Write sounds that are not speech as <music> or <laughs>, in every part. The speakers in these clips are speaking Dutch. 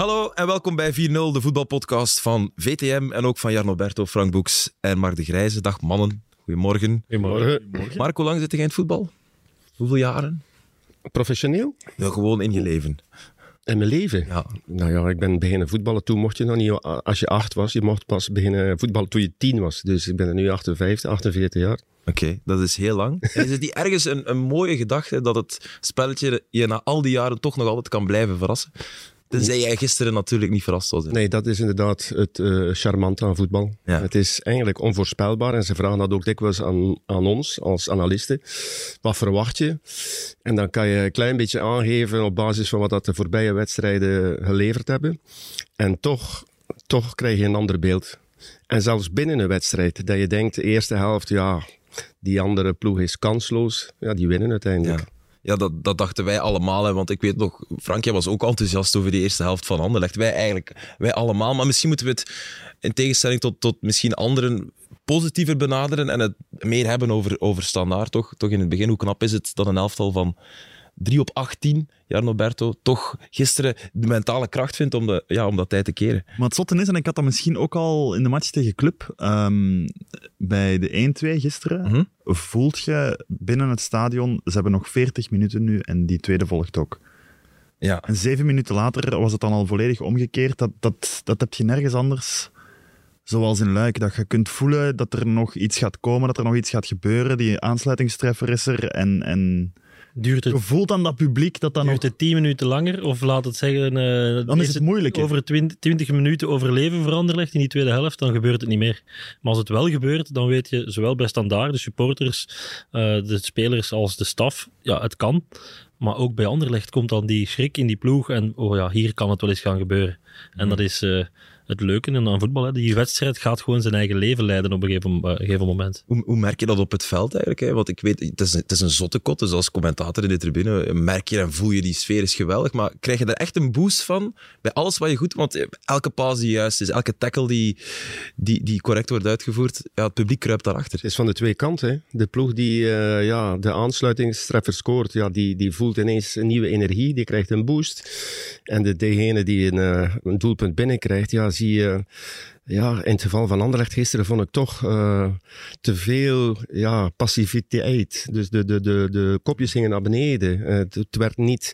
Hallo en welkom bij 4-0, de voetbalpodcast van VTM en ook van Jarno Berto, Frank Boeks en Mark de Grijze. Dag mannen, goedemorgen. Goedemorgen. Mark, hoe lang zit jij in het voetbal? Hoeveel jaren? Professioneel? Ja, gewoon in je leven. In mijn leven? Ja. Nou ja, ik ben beginnen voetballen. Toen mocht je nog niet, als je acht was, je mocht pas beginnen voetballen toen je tien was. Dus ik ben er nu 58, 48 jaar. Oké, dat is heel lang. En <laughs> is het niet ergens een, een mooie gedachte dat het spelletje je na al die jaren toch nog altijd kan blijven verrassen? Tenzij jij gisteren natuurlijk niet verrast was. hè? Nee, dat is inderdaad het eh, charmante aan voetbal. Ja. Het is eigenlijk onvoorspelbaar en ze vragen dat ook dikwijls aan, aan ons als analisten. Wat verwacht je? En dan kan je een klein beetje aangeven op basis van wat dat de voorbije wedstrijden geleverd hebben. En toch, toch krijg je een ander beeld. En zelfs binnen een wedstrijd, dat je denkt, de eerste helft, ja, die andere ploeg is kansloos. Ja, die winnen uiteindelijk. Ja. Ja, dat, dat dachten wij allemaal. Hè, want ik weet nog, Frank, jij was ook enthousiast over de eerste helft van Anderlecht. Wij eigenlijk, wij allemaal. Maar misschien moeten we het, in tegenstelling tot, tot misschien anderen, positiever benaderen en het meer hebben over, over standaard. Toch? toch in het begin, hoe knap is het dat een elftal van 3 op 18, Jarno Berto, toch gisteren de mentale kracht vindt om, de, ja, om dat tijd te keren. Maar het zotte is, en ik had dat misschien ook al in de match tegen Club, ehm, bij de 1-2 gisteren, Mhm. voelt je binnen het stadion, ze hebben nog 40 minuten nu en die tweede volgt ook. Ja. En zeven minuten later was het dan al volledig omgekeerd. Dat, dat, dat heb je nergens anders. Zoals in Luik, dat je kunt voelen dat er nog iets gaat komen, dat er nog iets gaat gebeuren. Die aansluitingstreffer is er en... en Duurt het, je voelt aan dat publiek dat nog... duurt het 10 minuten langer? Of laat het zeggen, eh, Dan is het over 20, 20 minuten overleven veranderlegt in die tweede helft, dan gebeurt het niet meer. Maar als het wel gebeurt, dan weet je zowel bij standaard, de supporters, eh, de spelers als de staf, ja, het kan. Maar ook bij Anderlecht komt dan die schrik in die ploeg en oh ja, hier kan het wel eens gaan gebeuren. En dat is eh, het leuke aan voetbal. Hè. Die wedstrijd gaat gewoon zijn eigen leven leiden op een gegeven, eh, gegeven moment. Hoe, hoe merk je dat op het veld eigenlijk? Hè? Want ik weet, het is, het is een zotte kot, dus als commentator in de tribune merk je en voel je die sfeer is geweldig. Maar krijg je daar echt een boost van bij alles wat je goed... Want eh, elke paas die juist is, elke tackle die, die, die correct wordt uitgevoerd, ja, het publiek kruipt daarachter. Het is van de twee kanten. Hè. De ploeg die eh, ja, de aansluitingstreffer scoort, ja, die, die voelt ineens een nieuwe energie, die krijgt een boost. En de, degene die een, eh, een doelpunt binnenkrijgt, ja, zie je... Ja, in het geval van Anderlecht gisteren vond ik toch eh, te veel ja, passiviteit. Dus de, de, de, de kopjes gingen naar beneden. Eh, het, het werd niet,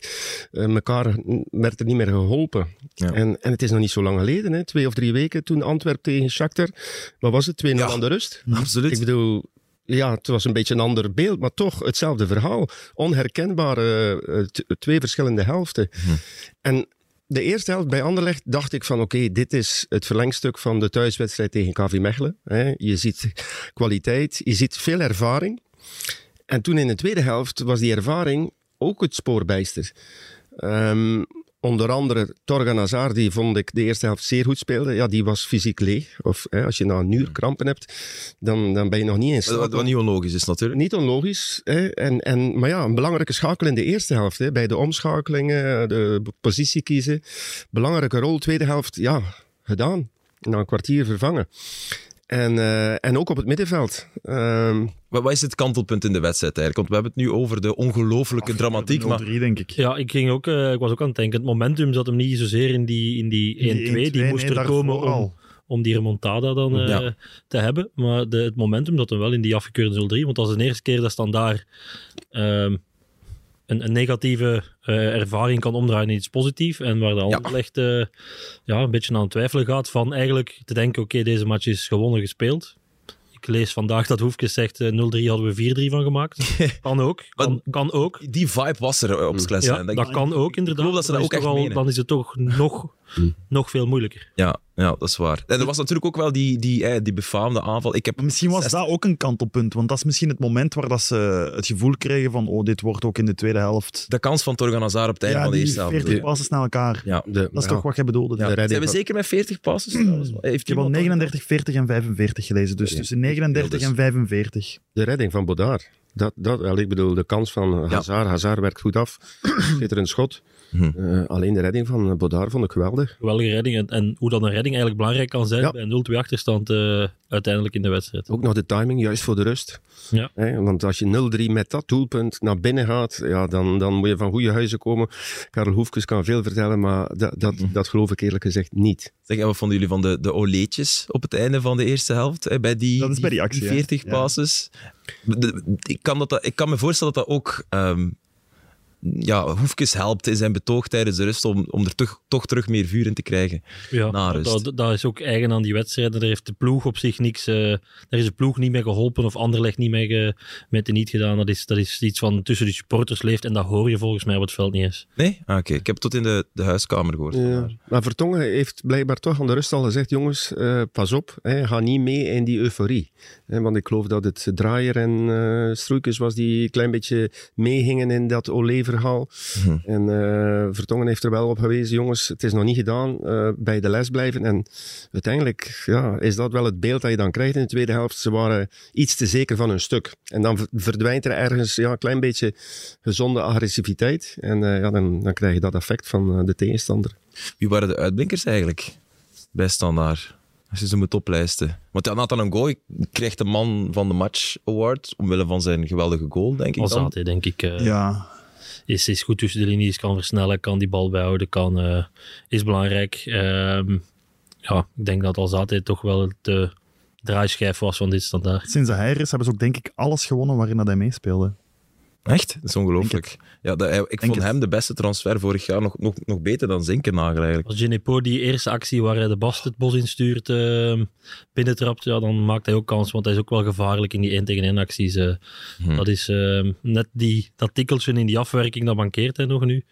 eh, elkaar werd er niet meer geholpen. Ja. En, en het is nog niet zo lang geleden, hè, twee of drie weken, toen Antwerp tegen Shakhtar, wat was het, 2-0 Ja. aan de rust? Absoluut. Ik bedoel, ja, het was een beetje een ander beeld, maar toch hetzelfde verhaal. Onherkenbare twee verschillende helften. En de eerste helft bij Anderlecht dacht ik van oké, dit is het verlengstuk van de thuiswedstrijd tegen KV Mechelen. Hè. Je ziet kwaliteit, je ziet veel ervaring. En toen in de tweede helft was die ervaring ook het spoorbijster. Ehm, onder andere Torgan Hazard, die vond ik de eerste helft zeer goed speelde. Ja, die was fysiek leeg. Of hè, als je na een uur krampen hebt, dan, dan ben je nog niet staat. Wat, wat niet onlogisch is natuurlijk. Niet onlogisch. Hè? En, en, maar ja, een belangrijke schakel in de eerste helft. Hè? Bij de omschakelingen, de positie kiezen. Belangrijke rol, tweede helft, ja, gedaan. Na een kwartier vervangen. En, eh, en ook op het middenveld. Ehm, Wat, wat is het kantelpunt in de wedstrijd eigenlijk? Want we hebben het nu over de ongelooflijke dramatiek, maar 0-3, denk ik. Ja, ik, ging ook, eh, ik was ook aan het denken, het momentum zat hem niet zozeer in die, in die 1-2. Die, moest er komen om, om die remontada dan eh, Ja. te hebben. Maar de, het momentum zat hem wel in die afgekeurde 0-3. Want dat is de eerste keer dat Standaard ehm een, een negatieve eh, ervaring kan omdraaien in iets positiefs. En waar de Ja. Anderlecht eh, ja, een beetje aan het twijfelen gaat van eigenlijk te denken, oké, deze match is gewonnen gespeeld. Ik lees vandaag dat Hoefkes zegt, eh, 0-3 hadden we 4-3 van gemaakt. <laughs> Kan ook, kan, kan ook. die vibe was er op het Ja, dat kan ook inderdaad. geloof dat ze dat ook echt al-. Dan is het toch nog, nog veel moeilijker. Ja, ja, dat is waar. En er was natuurlijk ook wel die, die, eh, die befaamde aanval. Ik heb misschien was dat ook een kantelpunt, want dat is misschien het moment waar dat ze het gevoel kregen van oh, dit wordt ook in de tweede helft. de kans van Torgan Hazard op het einde Ja, van de eerste helft. 40 passen naar elkaar. Ja. de, Dat is ja, toch wat jij bedoelde? de Ja. redding Zijn we van- zeker met 40 passes? Heeft Ik heb al iemand- 39, 40 en 45 gelezen, dus Ja. tussen 39 Ja, dus- en 45. De redding van Bodard. Dat, dat, wel, ik bedoel, de kans van Hazard. Hazard werkt goed af. <clears throat> Schitterend schot. Mhm. Eh, alleen de redding van Bodard vond ik geweldig. Geweldige redding. En, en hoe dan een redding eigenlijk belangrijk kan zijn Ja. bij een 0-2 achterstand eh, uiteindelijk in de wedstrijd. Ook nog de timing, juist voor de rust. Ja. Want als je 0-3 met dat doelpunt naar binnen gaat, ja, dan, dan moet je van goede huizen komen. Karel Hoefkes kan veel vertellen, maar dat, dat, dat geloof ik eerlijk gezegd niet. Zeg, en wat vonden jullie van de, de oleetjes op het einde van de eerste helft? Bij die, Dat is bij die actie, hè? 40 Ja. passes. Ik, kan dat, ik kan me voorstellen dat dat ook ehm, ja, Hoefkes helpt in zijn betoog tijdens de rust om, om er toch, toch terug meer vuur in te krijgen. Ja, Na rust. dat, dat is ook eigen aan die wedstrijden. Daar heeft de ploeg op zich niks. eh daar is de ploeg niet mee geholpen of Anderlecht niet mee ge, met de niet gedaan. Dat is, dat is iets van tussen de supporters leeft en dat hoor je volgens mij op het veld niet eens. Nee? Ah, Oké, ik heb het tot in de, de huiskamer gehoord. Ja. Maar Vertongen heeft blijkbaar toch aan de rust al gezegd, jongens, eh, pas op, hè, ga niet mee in die euforie. Hè, want ik geloof dat het Draaier en eh Stroeikens was die een klein beetje meegingen in dat Mhm. En eh, Vertongen heeft er wel op gewezen, jongens, het is nog niet gedaan, eh, bij de les blijven. En uiteindelijk ja, is dat wel het beeld dat je dan krijgt in de tweede helft. Ze waren iets te zeker van hun stuk. En dan ver- verdwijnt er ergens ja, een klein beetje gezonde agressiviteit. En eh, ja, dan, dan krijg je dat effect van eh, de tegenstander. Wie waren de uitblinkers eigenlijk bij Standaard? Als je ze moet oplijsten. Want ja, Nathan Ngoy krijgt de man van de match award omwille van zijn geweldige goal, denk ik dan. Alzate, denk ik. eh, Ja, is, is goed tussen de linies, kan versnellen, kan die bal bijhouden, kan, eh, is belangrijk. Ehm, ja, ik denk dat Alzate toch wel de draaischijf was van dit standaard. sinds hij er is, hebben ze ook denk ik alles gewonnen waarin dat hij meespeelde. Echt? Dat is ongelooflijk. Ja, dat, hij- ik vond het. hem de beste transfer vorig jaar nog, nog, nog beter dan Zinkenagel eigenlijk. Als Genepo die eerste actie waar hij de Bast het bos instuurt, ehm binnentrapt, ja, dan maakt hij ook kans, want hij is ook wel gevaarlijk in die 1 tegen 1 acties. eh. Hm. Dat is ehm, net die, dat tikkeltje in die afwerking, dat mankeert hij nog nu.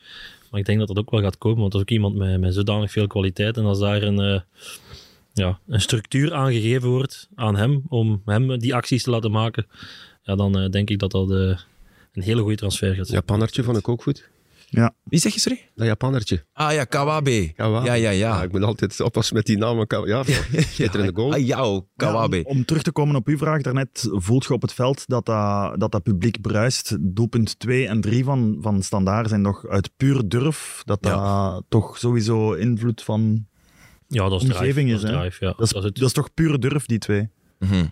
Maar ik denk dat dat ook wel gaat komen, want dat is ook iemand met, met zodanig veel kwaliteit. En als daar een, eh, ja, een structuur aangegeven wordt aan hem, om hem die acties te laten maken, ja, dan eh, denk ik dat dat eh, een hele goede transfer gaat zijn. Japannertje vond ik ook goed. Wie zeg je, sorry? Dat Japannertje. Ah ja, Kawabe. Kawabe. Ja, ja, ja. ik moet altijd oppassen met die namen. Ka- Ja, schitterende <laughs> goal. Ah, jou, Kawabe. Ja, om, om terug te komen op uw vraag daarnet, voelt je op het veld dat dat, dat, dat publiek bruist. Doelpunt 2 en 3 van, van Standaard zijn nog uit puur durf. Dat dat toch sowieso invloed van... Ja, dat is drive. Omgeving dat is, drive, ja. Dat is, Dat is het. dat is toch pure durf, die twee. Mhm.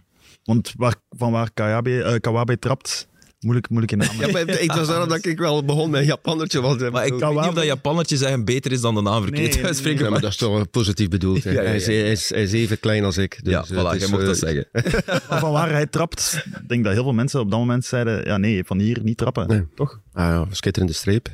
Want waar, van waar Kawabe, eh, Kawabe trapt, moeilijk, moeilijk in <laughs> naam. Ja, maar ik was daarom dat ik wel begon met Japannertje. Want, Maar ik weet niet of dat Japannetje zeggen beter is dan de naam verkeerd Nee, uitspreken. Ja, maar maar- dat is toch wel positief bedoeld. hè. Ja, ja, ja. Hij, is, hij, is, hij is even klein als ik. Dus, ja, voilà, het is, jij mocht dat eh, zeggen. <laughs> Maar van waar hij trapt, ik denk dat heel veel mensen op dat moment zeiden, ja nee, van hier niet trappen. Nee. Toch? Ah ja, schitterende streep.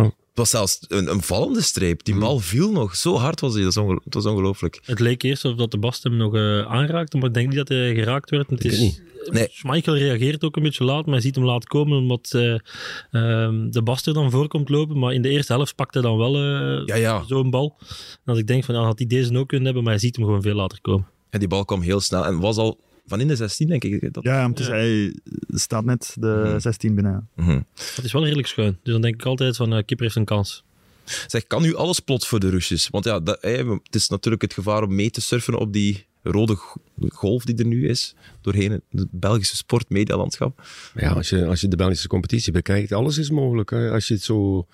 Het was zelfs een, een vallende streep. Die bal viel nog. Zo hard was hij. Dat was ongelooflijk. Het leek eerst of dat de Bast hem nog eh, aanraakte, maar ik denk niet dat hij geraakt werd. Het Ik is, niet. Nee. Schmeichel reageert ook een beetje laat, maar hij ziet hem laat komen omdat eh, ehm, de Bast er dan voor komt lopen. Maar in de eerste helft pakt hij dan wel eh, Ja, ja. zo'n bal. En als ik denk van, ja, had hij deze ook kunnen hebben, maar hij ziet hem gewoon veel later komen. En die bal kwam heel snel. En was al van in de 16, denk ik. Dat... Ja, is, hij staat net de 16 binnen. Mhm. Het is wel redelijk schuin. Dus dan denk ik altijd van, eh Kipper heeft een kans. Zeg, kan nu alles plots voor de Rusjes? Want ja, dat, het is natuurlijk het gevaar om mee te surfen op die rode go- golf die er nu is. Doorheen het Belgische sportmedialandschap. Ja, als je, als je de Belgische competitie bekijkt, alles is mogelijk. Hè. Als je het zo...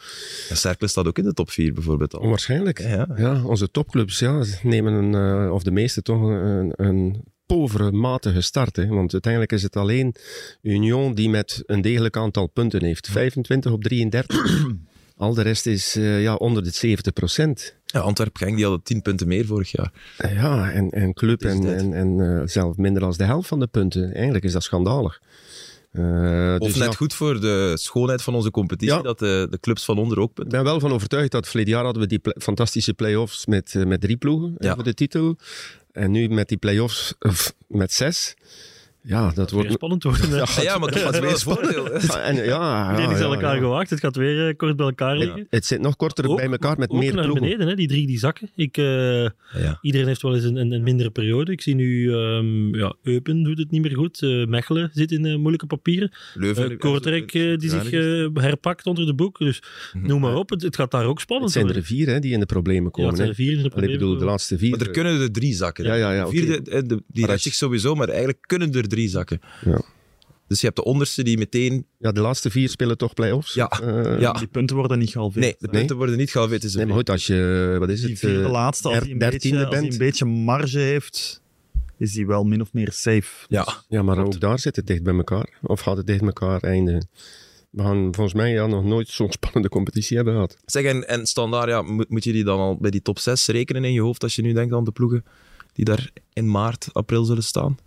Cercle staat ook in de top 4 bijvoorbeeld al. Onwaarschijnlijk. Ja, ja. Ja, onze topclubs ja, nemen, een, eh, of de meeste toch, een, een povere, matige start. Hè. Want uiteindelijk is het alleen Union die met een degelijk aantal punten heeft. 25 op 33. Al de rest is eh, ja, onder de 70 procent. Ja, Antwerp-Genk die hadden 10 punten meer vorig jaar. Ja, en, en club is en, en, en eh, zelf minder dan de helft van de punten. Eigenlijk is dat schandalig. Eh, Of dus net ja, goed voor de schoonheid van onze competitie, Ja. dat de, de clubs van onder ook Ik punten. ben wel van overtuigd dat verleden jaar hadden we die fantastische play-offs met, eh, met drie ploegen eh, Ja. voor de titel. En nu met die play-offs eh, met zes. Ja, dat Weer wordt... spannend worden. <laughs> Ja, ja, maar dat was weer een voordeel. hè. Ja, en, ja, <laughs> ja, is ja, aan elkaar ja. gewaagd. Het gaat weer eh, kort bij elkaar liggen. Het, het zit nog korter Ook- bij elkaar met ook meer naar ploegen. beneden, hè? die drie die zakken. Ik, eh, Ja. Iedereen heeft wel eens een, een, een mindere periode. Ik zie nu, ehm, ja, Eupen doet het niet meer goed. Eh, Mechelen zit in moeilijke papieren. Leuven. Uh, Kortrijk die zich Ja, herpakt onder de boek. Dus noem maar op, het, het gaat daar ook Het spannend zijn er worden. vier hè, die in de problemen Ja, komen. het zijn hè. er vier in de Allee, bedoel, de laatste vier. Maar er kunnen er drie zakken. Ja, ja, ja, De vierde, die redt zich sowieso, maar eigenlijk kunnen er drie zakken. Dus je hebt de onderste die meteen... Ja, de laatste vier spelen toch play-offs. Ja, Eh, ja. Die punten worden niet gehalveerd. Nee, de punten worden niet gehalveerd. Het is een Nee, maar goed, als je, wat is Die het, vierde eh, laatste, als hij, een dertiende beetje, als een beetje marge heeft, is hij wel min of meer safe. Ja, Ja, maar ook daar zit het dicht bij elkaar. Of gaat het dicht bij elkaar eindigen? We gaan volgens mij ja, nog nooit zo'n <laughs> spannende competitie hebben gehad. Zeg, en, en standaard, ja, moet, moet je die dan al bij die top 6 rekenen in je hoofd als je nu denkt aan de ploegen die daar in maart, april zullen staan?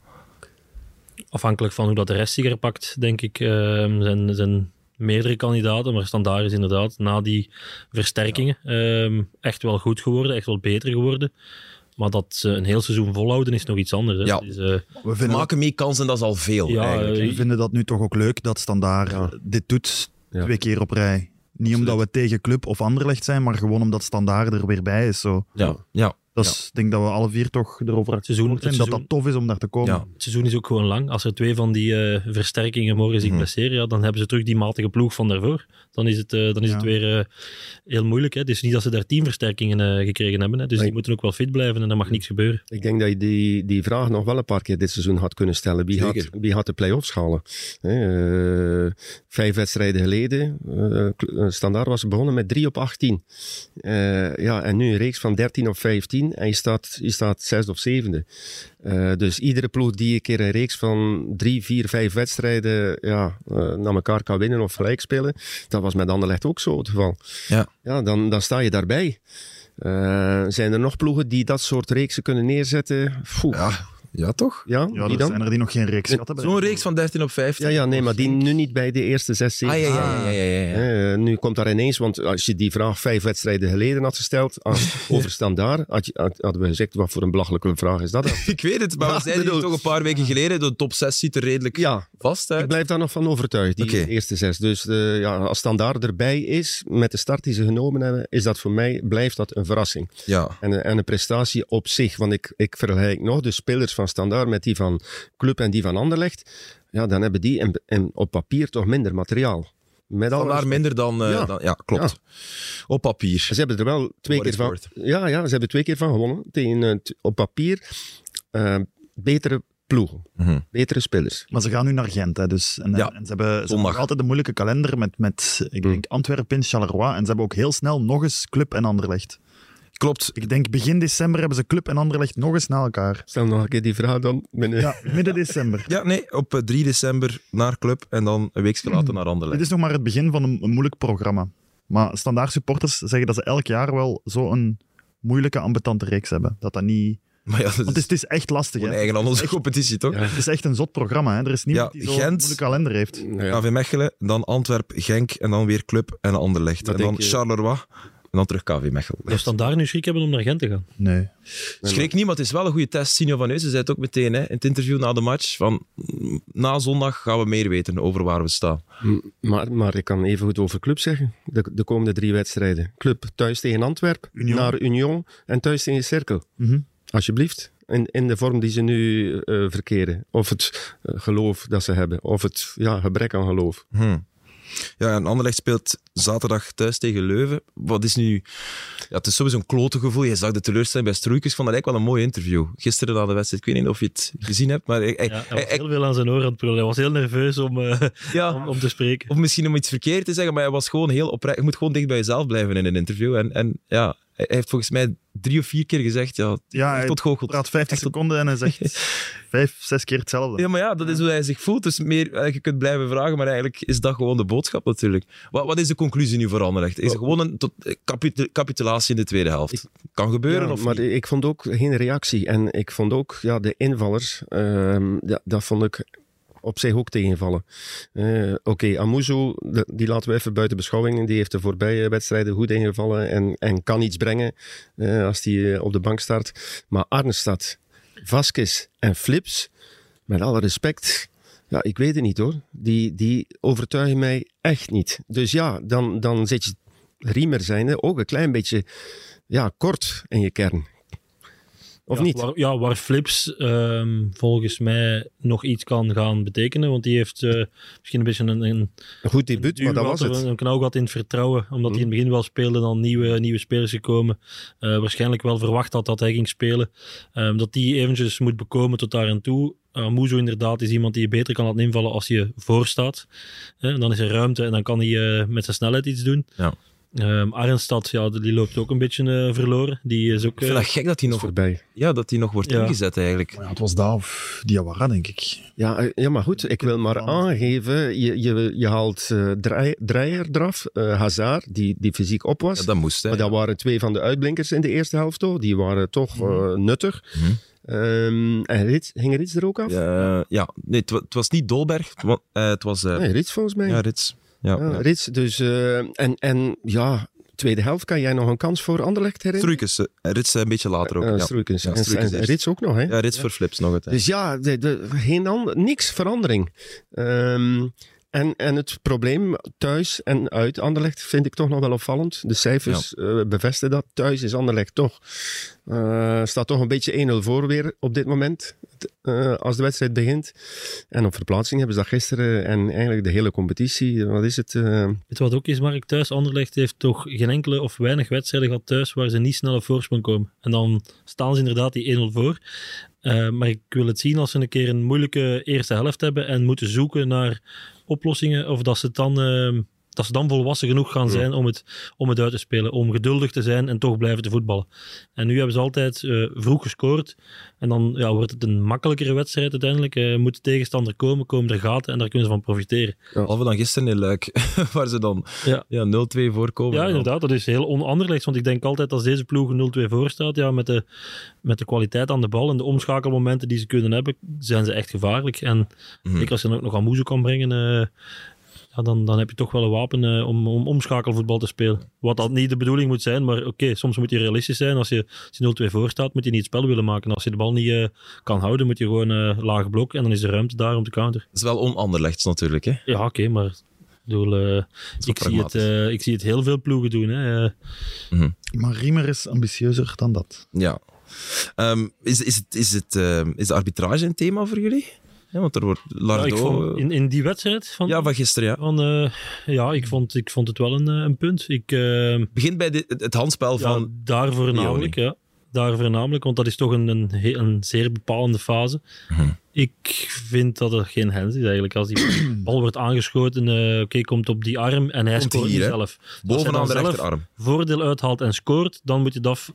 Afhankelijk van hoe dat de rest zich er pakt, denk ik, ehm, zijn, zijn meerdere kandidaten. Maar Standaard is inderdaad na die versterkingen ehm, echt wel goed geworden, echt wel beter geworden. Maar dat ze een heel seizoen volhouden is nog iets anders. Hè. Ja. Dus, eh, We vinden, maken mee kansen, dat is al veel Ja, eigenlijk. eh, we vinden dat nu toch ook leuk dat Standaard Ja. dit doet Ja. twee keer op rij. Niet omdat we tegen Club of Anderlecht zijn, maar gewoon omdat Standaard er weer bij is. Zo. ja, ja, Dus ik denk dat we alle vier toch erover akkoord seizoen- zijn het dat seizoen- dat tof is om daar te komen. ja. Het seizoen is ook gewoon lang. Als er twee van die eh, versterkingen morgen zich Mhm. blesseren, ja, dan hebben ze terug die matige ploeg van daarvoor. Dan is het, eh, dan is Ja. het weer eh, heel moeilijk. Hè. Het is niet dat ze daar tien versterkingen eh, gekregen hebben. Hè. Dus Nee. die moeten ook wel fit blijven en er mag niks gebeuren. Ik denk dat je die, die vraag nog wel een paar keer dit seizoen had kunnen stellen. Wie, Zeker. had, wie had de play-offs halen? Hè, vijf wedstrijden geleden. Standaard was begonnen met 3 op 18. Eh, ja, en nu een reeks van 13 op 15. En je staat, je staat zesde of zevende. Eh, dus iedere ploeg die een keer een reeks van drie, vier, vijf wedstrijden ja, eh, naar elkaar kan winnen of gelijk spelen. Dat was met Anderlecht ook zo het geval. Ja. Ja, dan, dan sta je daarbij. Eh, zijn er nog ploegen die dat soort reeksen kunnen neerzetten? Foe. Ja, ja, toch? Ja, Ja, er dan? zijn er die nog geen reeks gehad hebben. Zo'n reeks van 13 op 15. Ja, ja, nee, maar die nu niet bij de eerste zes, zeven. Ah, ja, ja, ja, ja, ja, ja. Eh, nu komt daar ineens, want als je die vraag vijf wedstrijden geleden had gesteld <laughs> aan, over standaard, had je, had- hadden we gezegd, wat voor een belachelijke vraag is dat dan? <laughs> Ik weet het, maar Ja, we zeiden bedoel- toch een paar weken geleden, de top 6 ziet er redelijk Ja, vast ik uit. blijf daar nog van overtuigd, die Oké. eerste zes. Dus eh, ja, als standaard erbij is, met de start die ze genomen hebben, is dat voor mij, blijft dat een verrassing. Ja, En, en een prestatie op zich, want ik, ik vergelijk nog de spelers van standaard met die van Club en die van Anderlecht. Ja, dan hebben die in, in- op papier toch minder materiaal. Met vandaar minder dan... eh, Ja. dan- ja klopt. Op papier. Ze hebben er wel twee What keer van. Ja, ja, ze hebben twee keer van gewonnen. Tegen, eh, op papier eh, betere ploegen, Mhm. betere spelers. Maar ze gaan nu naar Gent. Hè, dus, en, Ja, en ze hebben, ze hebben altijd een moeilijke kalender met, met ik Hmm. denk, Antwerpen, Charleroi. En ze hebben ook heel snel nog eens Club en Anderlecht. Klopt. Ik denk begin december hebben ze Club en Anderlecht nog eens na elkaar. Stel nog een keer die vraag dan. Meneer. Ja, midden december. Ja, nee, op eh, 3 december naar Club en dan een weekje later naar Dit Anderlecht. is nog maar het begin van een, een moeilijk programma. Maar standaard supporters zeggen dat ze elk jaar wel zo'n moeilijke, ambetante reeks hebben. Dat dat niet... Maar ja, dat Want het is, is het is echt lastig. Hè. eigen onze competitie, toch? Ja. Het is echt een zot programma. Hè. Er is niemand Ja, die zo'n Gent- moeilijke kalender heeft. Ja, KV Mechelen, dan Antwerp, Genk en dan weer Club en Anderlecht. Dat en dan je- Charleroi en dan terug KV Mechelen. Dus dan daar nu schrik hebben om naar Gent te gaan. Nee. Schrik niet, maar het is wel een goede test. Sinjo van Neusen zei het ook meteen hè, in het interview na de match. Van, mm, na zondag gaan we meer weten over waar we staan. Maar, maar ik kan even goed over Club zeggen. De, de komende drie wedstrijden. Club thuis tegen Antwerp, Union. naar Union en thuis tegen Cirkel. Mhm. Alsjeblieft. In, in de vorm die ze nu eh, verkeren. Of het eh, geloof dat ze hebben. Of het ja, gebrek aan geloof. Hm. Ja, en Anderlecht speelt zaterdag thuis tegen Leuven. Wat is nu... Ja, het is sowieso een klote gevoel. Je zag de teleurstelling bij Stroeikens. vond dat eigenlijk wel een mooi interview. Gisteren na de wedstrijd. Ik weet niet of je het gezien hebt, maar... ik- ik- Ja, hij was ik- heel veel aan zijn oren aan het. Hij was heel nerveus om, eh, ja, om, om te spreken. Of misschien om iets verkeerd te zeggen, maar hij was gewoon heel oprecht. Je moet gewoon dicht bij jezelf blijven in een interview. En, en ja, hij heeft volgens mij drie of vier keer gezegd, ja, tot goochelt. praat 50 Echt tot- seconden en hij zegt <laughs> vijf, zes keer hetzelfde. Ja, maar ja, dat is hoe hij zich voelt. Dus meer, eh, je kunt blijven vragen, maar eigenlijk is dat gewoon de boodschap natuurlijk. Wat, wat is de conclusie nu voor Anderlecht? Is het gewoon een tot, eh, capitu- capitulatie in de tweede helft? Kan gebeuren Ja, of maar niet? ik vond ook geen reactie. En ik vond ook ja, de invallers, ehm, ja, dat vond ik op zich ook tegenvallen. Eh, Oké, Amuzu, de- die laten we even buiten beschouwing. Die heeft de voorbije wedstrijden goed ingevallen en, en kan iets brengen eh, als hij eh, op de bank start. Maar Arnestad, Vasquez en Flips, met alle respect, ja, ik weet het niet hoor. Die, die overtuigen mij echt niet. Dus ja, dan, dan zit je Riemer zijnde ook een klein beetje ja, kort in je kern. Of ja, niet? Waar, ja, waar Flips ehm, volgens mij nog iets kan gaan betekenen. Want die heeft eh, misschien een beetje een, een, goed debuut, een maar dat was het. Een knauw gehad in het vertrouwen. Omdat hij in het begin wel speelde, dan nieuwe, nieuwe spelers gekomen. Eh, waarschijnlijk wel verwacht had dat hij ging spelen. Ehm, dat die eventjes moet bekomen tot daar en toe. Uh, Muzo inderdaad is iemand die je beter kan laten invallen als je voor staat. Uh, dan is er ruimte en dan kan hij met zijn snelheid iets doen. Ja. Um, Arnstad, ja, die loopt ook een beetje verloren. Die is ook, ik vind dat gek dat hij nog, voorbij. Ja, dat hij nog wordt Ja. ingezet eigenlijk. Ja, het was dat of Diawara, denk ik. Ja, eh, ja, maar goed, ik wil maar aangeven, je, je, je haalt eh Draai- Dreyer eraf, eh, Hazard, die, die fysiek op was. Ja, dat moest, hè. Maar dat waren twee van de uitblinkers in de eerste helft, toch? Die waren toch eh, nuttig. Mhm. Ehm, en Rits, ging Rits er ook af? Ja, ja. nee, het, wa- het was niet Dolberg, het wa- eh, het was eh, Nee, Rits volgens mij. ja, Rits. Ja. Rits, dus... eh, en, en ja, tweede helft, kan jij nog een kans voor Anderlecht herinneren? Struikens, eh, Rits eh, een beetje later ook. Eh, ja. Struikens. Ja, En- Struikens en eerst. Rits ook nog, hè? Ja, Rits voor Flips nog het. Dus ja, de, de, geen ander, niks verandering. Ehm, en, en het probleem thuis en uit Anderlecht vind ik toch nog wel opvallend. De cijfers eh, bevestigen dat. Thuis is Anderlecht toch, eh, staat toch een beetje 1-0 voor weer op dit moment. Het, eh, als de wedstrijd begint. En op verplaatsing hebben ze dat gisteren en eigenlijk de hele competitie. Wat is het? eh, Weet je wat ook is, Mark? Thuis, Anderlecht heeft toch geen enkele of weinig wedstrijden gehad thuis waar ze niet snel op voorsprong komen. En dan staan ze inderdaad die 1-0 voor. Eh, maar ik wil het zien als ze een keer een moeilijke eerste helft hebben en moeten zoeken naar oplossingen. Of dat ze het dan, eh, dat ze dan volwassen genoeg gaan zijn om het, om het uit te spelen. Om geduldig te zijn en toch blijven te voetballen. En nu hebben ze altijd eh, vroeg gescoord. En dan ja, wordt het een makkelijkere wedstrijd uiteindelijk. Eh, moet de tegenstander komen, komen er gaten en daar kunnen ze van profiteren. Behalve dan gisteren in Luik, <laughs> waar ze dan Ja. ja, 0-2 voorkomen. Ja, inderdaad. Dat is heel onanderlechts. Want ik denk altijd als deze ploeg 0-2 voor staat, ja, met, de, met de kwaliteit aan de bal en de omschakelmomenten die ze kunnen hebben, zijn ze echt gevaarlijk. En Mhm. zeker als je dan ook nog aan Moezo kan brengen, eh, ja, dan, dan heb je toch wel een wapen eh, om, om omschakelvoetbal te spelen. Wat dat niet de bedoeling moet zijn, maar oké, soms moet je realistisch zijn. Als je, als je 0-2 voor staat, moet je niet het spel willen maken. Als je de bal niet eh, kan houden, moet je gewoon eh lage blok en dan is er ruimte daar om te counter. Dat is wel onanderlegd natuurlijk. Hè. Ja, oké, maar... ik bedoel, eh, ik, zie het, eh, ik zie het heel veel ploegen doen. Hè. Eh, Maar Riemer is ambitieuzer dan dat. Ja. Ehm, is, is, het, is, het, ehm, is de arbitrage een thema voor jullie? Ja, want er wordt Ja, Lardo... ik vond, in, in die wedstrijd van, ja, van gisteren, ja. van eh, ja, ik vond, ik vond het wel een, eh, een punt. Ik, eh, Begint bij dit- het, handspel ja, van... daar voornamelijk, ja. Daar voornamelijk, want dat is toch een, een, zeer bepalende fase. Mhm. Ik vind dat er geen hens is eigenlijk. Als die <clears throat> bal wordt aangeschoten, eh, oké, komt op die arm en hij Komt scoort hier, zelf. Bovenaan de rechterarm. voordeel uithaalt en scoort, dan moet je dat af,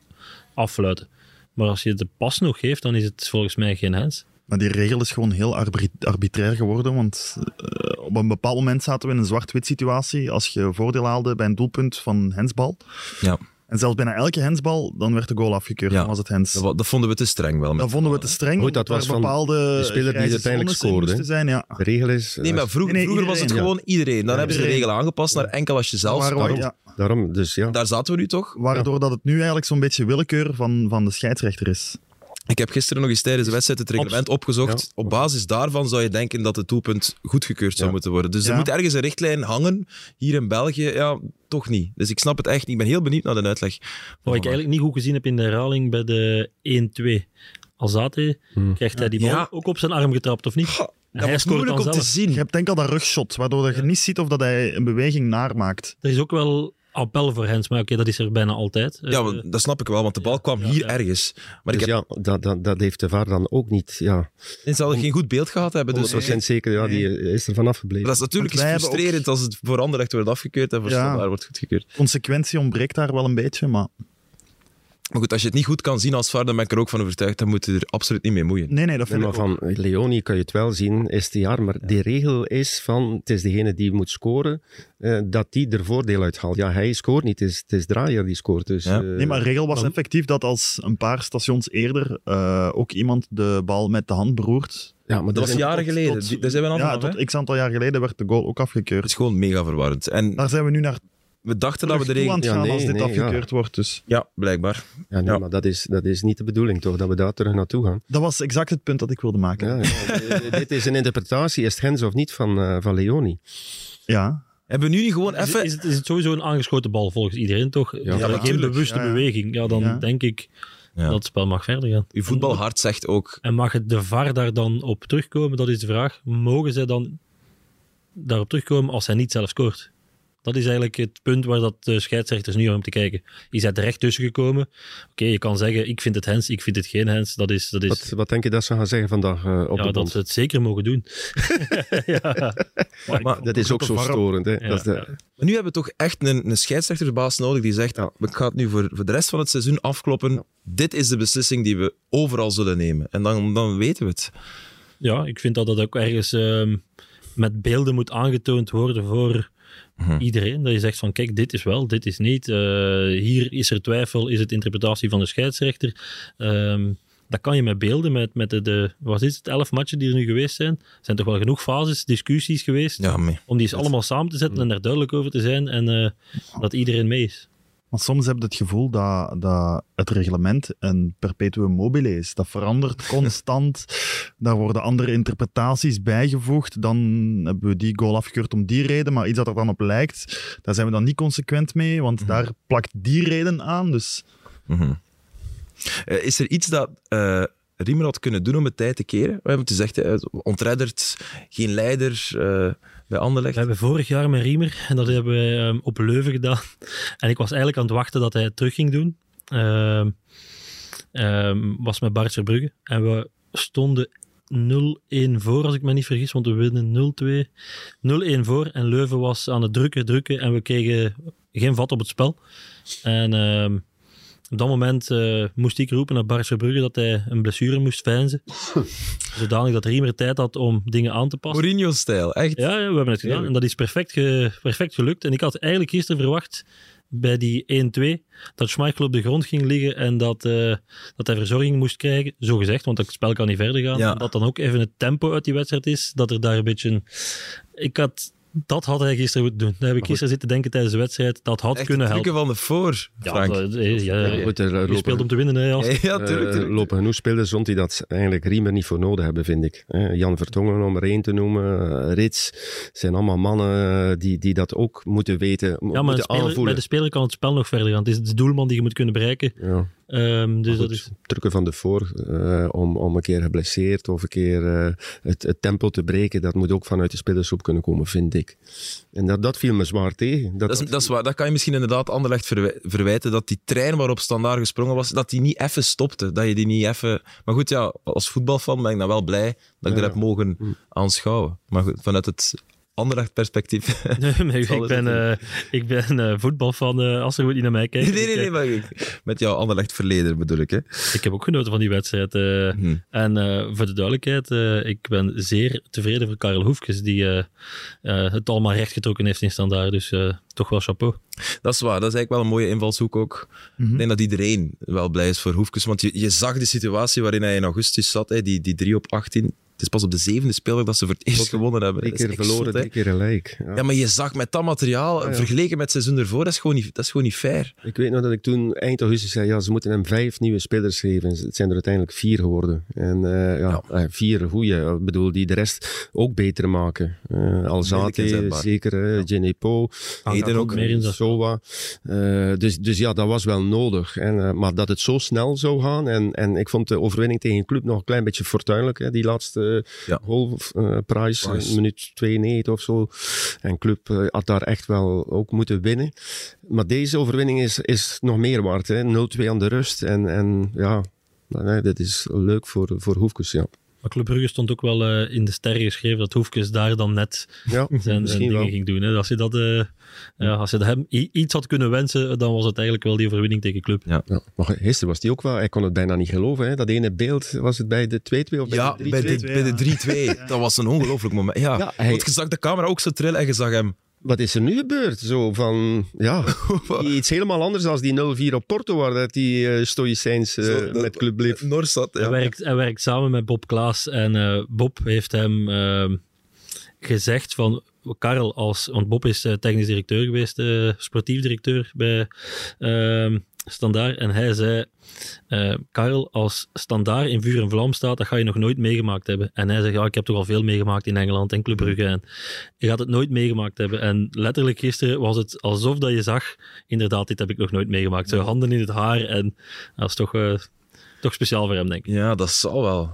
affluiten. Maar als je de pas nog geeft, dan is het volgens mij geen hens. Maar die regel is gewoon heel arbit- arbitrair geworden, want eh, op een bepaald moment zaten we in een zwart-wit situatie. Als je voordeel haalde bij een doelpunt van hensbal, Ja, en zelfs bijna elke hensbal, dan werd de goal afgekeurd. Ja. Dan was het hens. dat, vonden we te streng wel. Met Dat vonden we te streng, Goed, dat was er van bepaalde de speler die uiteindelijk scoorde, zijn. Ja. de regel is... Nee, maar vroeg- Nee, nee, vroeger was het gewoon iedereen. Dan hebben ze de regel aangepast naar enkel als je zelf Maar scoort. Daarom, dus ja. Daar zaten we nu toch? waardoor dat het nu eigenlijk zo'n beetje willekeur van, van de scheidsrechter is. Ik heb gisteren nog eens tijdens de wedstrijd het reglement opgezocht. Op basis daarvan zou je denken dat het doelpunt goedgekeurd zou Ja. moeten worden. Dus er moet ergens een richtlijn hangen. Hier in België, ja, toch niet. Dus ik snap het echt niet. Ik ben heel benieuwd naar de uitleg. Wat ik eigenlijk niet goed gezien heb in de herhaling bij de 1-2. Alzate Hmm. krijgt hij die bal Ja. ook op zijn arm getrapt, of niet? En dat hij was scoort moeilijk om te zien. Je hebt denk al dat rugshot, waardoor dat je niet ziet of dat hij een beweging naarmaakt. Er is ook wel appel voor Hens, maar oké, dat is er bijna altijd. Ja, Eh, maar dat snap ik wel, want de bal kwam ja, hier ja. ergens. Maar ik Dus heb, ja, dat, dat, dat heeft de VAR dan ook niet. Ja, hij zal geen goed beeld gehad hebben. Dus 100% zeker, ja, die is er vanaf gebleven. dat is natuurlijk ook- frustrerend als het voor Anderlecht wordt afgekeurd en voor Ja. Wordt goedgekeurd. Consequentie ontbreekt daar wel een beetje, maar Maar goed, als je het niet goed kan zien als VAR, dan ben ik er ook van overtuigd, dan moet je er absoluut niet mee moeien. nee, nee, dat Nee, vind maar ik ook. van Leoni kan je het wel zien, is het jaar. Maar die regel is van, het is degene die moet scoren, eh, dat die er voordeel uit haalt. Ja, hij scoort niet, het is, het is Draaier die scoort. Dus, Ja. eh, Nee, maar de regel was dan- effectief dat als een paar stations eerder eh, ook iemand de bal met de hand beroert. ja, maar Dat was jaren geleden. tot- Die- Daar zijn we aan Ja, tot x aantal jaar geleden werd de goal ook Het afgekeurd. is gewoon mega verwarrend. En Daar zijn we nu naar we dachten dat we de terug toe aan regel... het Ja, gaan nee, als dit nee, ja. afgekeurd wordt. Dus Ja, blijkbaar. Ja, nee, Ja. maar dat is, dat is niet de bedoeling, toch? Dat we daar terug naartoe gaan. dat was exact het punt dat ik wilde maken. Ja, ja. <laughs> Dit is een interpretatie, is het of niet, van, eh, van Leoni. Ja. Hebben we nu niet gewoon Is, even... is, het, is het sowieso een aangeschoten bal volgens iedereen, toch? Ja, geen bewuste Ja, ja. beweging. Ja, dan Ja. denk ik Ja. dat het spel mag verder gaan. Uw voetbalhart zegt ook... En mag het de VAR daar dan op terugkomen? Dat is de vraag. Mogen zij dan daarop terugkomen als hij niet zelf scoort? Dat is eigenlijk het punt waar dat de scheidsrechters nu om te kijken. Je bent er recht tussen gekomen. Oké, je kan zeggen, ik vind het hens, ik vind het geen hens. Dat is, dat is Wat, wat denk je dat ze gaan zeggen vandaag eh, op ja, de dat ze het zeker mogen doen. <laughs> ja. Maar Dat is ook zo storend. Hè? Ja, dat is de, ja. Maar nu hebben we toch echt een, een scheidsrechtersbaas nodig die zegt, ik ga het nu voor, voor de rest van het seizoen afkloppen. Dit is de beslissing die we overal zullen nemen. En dan, dan weten we het. ja, ik vind dat dat ook ergens ehm, met beelden moet aangetoond worden voor Mhm. iedereen. Dat je zegt van, kijk, dit is wel, dit is niet. Eh, hier is er twijfel, is het interpretatie van de scheidsrechter. Ehm, dat kan je met beelden, met, met de, de, wat is het, elf matchen die er nu geweest zijn. Er zijn toch wel genoeg fases, discussies geweest, Ja, om die eens allemaal samen te zetten en daar duidelijk over te zijn en eh, dat iedereen mee is. Maar soms heb je het gevoel dat, dat het reglement een perpetuum mobile is. Dat verandert <laughs> constant. Daar worden andere interpretaties bijgevoegd. Dan hebben we die goal afgekeurd om die reden. Maar iets dat er dan op lijkt, daar zijn we dan niet consequent mee. Want daar plakt die reden aan. Dus Mhm. Eh, is er iets dat eh Riemer had kunnen doen om het tijd te keren? We hebben het gezegd, ontredderd, geen leider eh, bij Anderlecht. We hebben vorig jaar met Riemer, en dat hebben we ehm, op Leuven gedaan. <laughs> En ik was eigenlijk aan het wachten dat hij het terug ging doen. Ehm, ehm, was met Bart Verbrugge. En we stonden 0-1 voor, als ik me niet vergis, want we winnen 0-2. 0-1 voor en Leuven was aan het drukken, drukken en we kregen geen vat op het spel. En ehm, op dat moment eh, moest ik roepen naar Bart Verbrugge dat hij een blessure moest veinzen. <laughs> Zodanig dat Riemer tijd had om dingen aan te passen. Mourinho-stijl, echt. Ja, ja, we hebben het gedaan. Heerlijk. En dat is perfect, ge- perfect gelukt. En ik had eigenlijk gisteren verwacht bij die 1-2 dat Schmeichel op de grond ging liggen en dat, eh, dat hij verzorging moest krijgen. Zo gezegd, want het spel kan niet verder gaan. Ja. Dat dan ook even het tempo uit die wedstrijd is. Dat er daar een beetje... een- Ik had... Dat had hij gisteren moeten doen. Daar heb ik gisteren zitten denken tijdens de wedstrijd. Dat had Echt kunnen het helpen. van de voor, Ja, dat- eh, ja, Ja, goed, er je speelt om te winnen, hè, Jas. Ja, ja, Eh, lopen genoeg spelers rond die dat eigenlijk Riemer niet voor nodig hebben, vind ik. Eh, Jan Vertongen om er één te noemen, eh, Rits, zijn allemaal mannen eh, die, die dat ook moeten weten, Ja, maar de moeten speler- bij de speler kan het spel nog verder gaan. Het is de doelman die je moet kunnen bereiken. Ja, Ehm, dus dat goed, is... drukken van de voor, eh, om, om een keer geblesseerd of een keer eh, het, het tempo te breken, dat moet ook vanuit de spelersgroep kunnen komen, vind ik. En dat, dat viel me zwaar tegen. Dat, Dat is, dat is waar. Dat kan je misschien inderdaad Anderlecht verwij- verwijten. Dat die trein waarop Standaard gesprongen was, dat die niet even stopte. Dat je die niet even... Maar goed, ja, als voetbalfan ben ik dan wel blij dat ik Ja. er heb mogen aanschouwen. Maar goed, vanuit het Anderlecht-perspectief... <laughs> Nee, maar <laughs> ik, Zal ik ben, het eh, ik ben eh, voetbalfan, eh, als er goed niet naar mij kijkt. Nee, nee, nee, eh, maar ik- met jouw Anderlecht-verleden bedoel ik. Hè. Ik heb ook genoten van die wedstrijd. eh. Hm. En eh, voor de duidelijkheid, eh, ik ben zeer tevreden voor Karel Hoefkes, die eh, eh, het allemaal rechtgetrokken heeft in standaard. Dus eh, toch wel chapeau. Dat is waar, dat is eigenlijk wel een mooie invalshoek ook. Ik denk dat iedereen wel blij is voor Hoefkes, want je, je zag de situatie waarin hij in augustus zat, hè, die, die 3 op 18. Het is pas op de zevende speeldag dat ze voor het eerst gewonnen hebben. drie keer verloren, drie keer gelijk. Ja. Ja, maar je zag met dat materiaal, ja. vergeleken met het seizoen ervoor, dat is gewoon niet, dat is gewoon niet fair. Ik weet nog dat ik toen eind augustus zei, ja, ze moeten hem vijf nieuwe spelers geven. Het zijn er uiteindelijk vier geworden. En eh, ja, eh, vier goeie. Ik bedoel, die de rest ook beter maken. Eh Moeilijk Alzate, zeker. eh Genepo. Eden ook. Sowa. Eh, dus, dus ja, dat was wel nodig. En, eh, maar dat het zo snel zou gaan. En, en ik vond de overwinning tegen een club nog een klein beetje fortuinlijk. Hè, die laatste Ja. goal, uh, minuut 92 of zo. En club eh, had daar echt wel ook moeten winnen. Maar deze overwinning is, is nog meer waard. hè. 0-2 aan de rust. En, en ja, nee, dat is leuk voor, voor Hoefkes. Ja, Maar Club Brugge stond ook wel eh, in de sterren geschreven dat Hoefkes daar dan net ja zijn, zijn misschien dingen wel. ging doen. Hè. Als je, dat, eh, ja, als je hem iets had kunnen wensen, dan was het eigenlijk wel die overwinning tegen Club. Ja, maar gisteren was hij ook wel, hij kon het bijna niet geloven. Hè? Dat ene beeld, was het bij de 2-2 of bij Ja, de 3-2? bij de, bij de 3-2. <laughs> Dat was een ongelooflijk moment. Ja, Ja, hij- want je zag de camera ook zo trillen en je zag hem... Wat is er nu gebeurd? Zo van, ja, <laughs> iets helemaal anders dan die 0-4 op Porto, waar dat die uh, stoïcijns uh, Zo, dat- met club bleef. Nors zat, Hij, ja. werkt, hij werkt samen met Bob Klaas en eh, Bob heeft hem ehm, gezegd van Karel als, want Bob is eh, technisch directeur geweest, eh, sportief directeur bij ehm Standaard en hij zei eh, Karel, als Standaard in vuur en vlam staat, dat ga je nog nooit meegemaakt hebben. En hij zegt, ja, ik heb toch al veel meegemaakt in Engeland en Club en je gaat het nooit meegemaakt hebben. En letterlijk gisteren was het alsof dat je zag, inderdaad, dit heb ik nog nooit meegemaakt. Zo handen in het haar en dat is toch, eh, toch speciaal voor hem, denk ik. Ja, dat zal wel.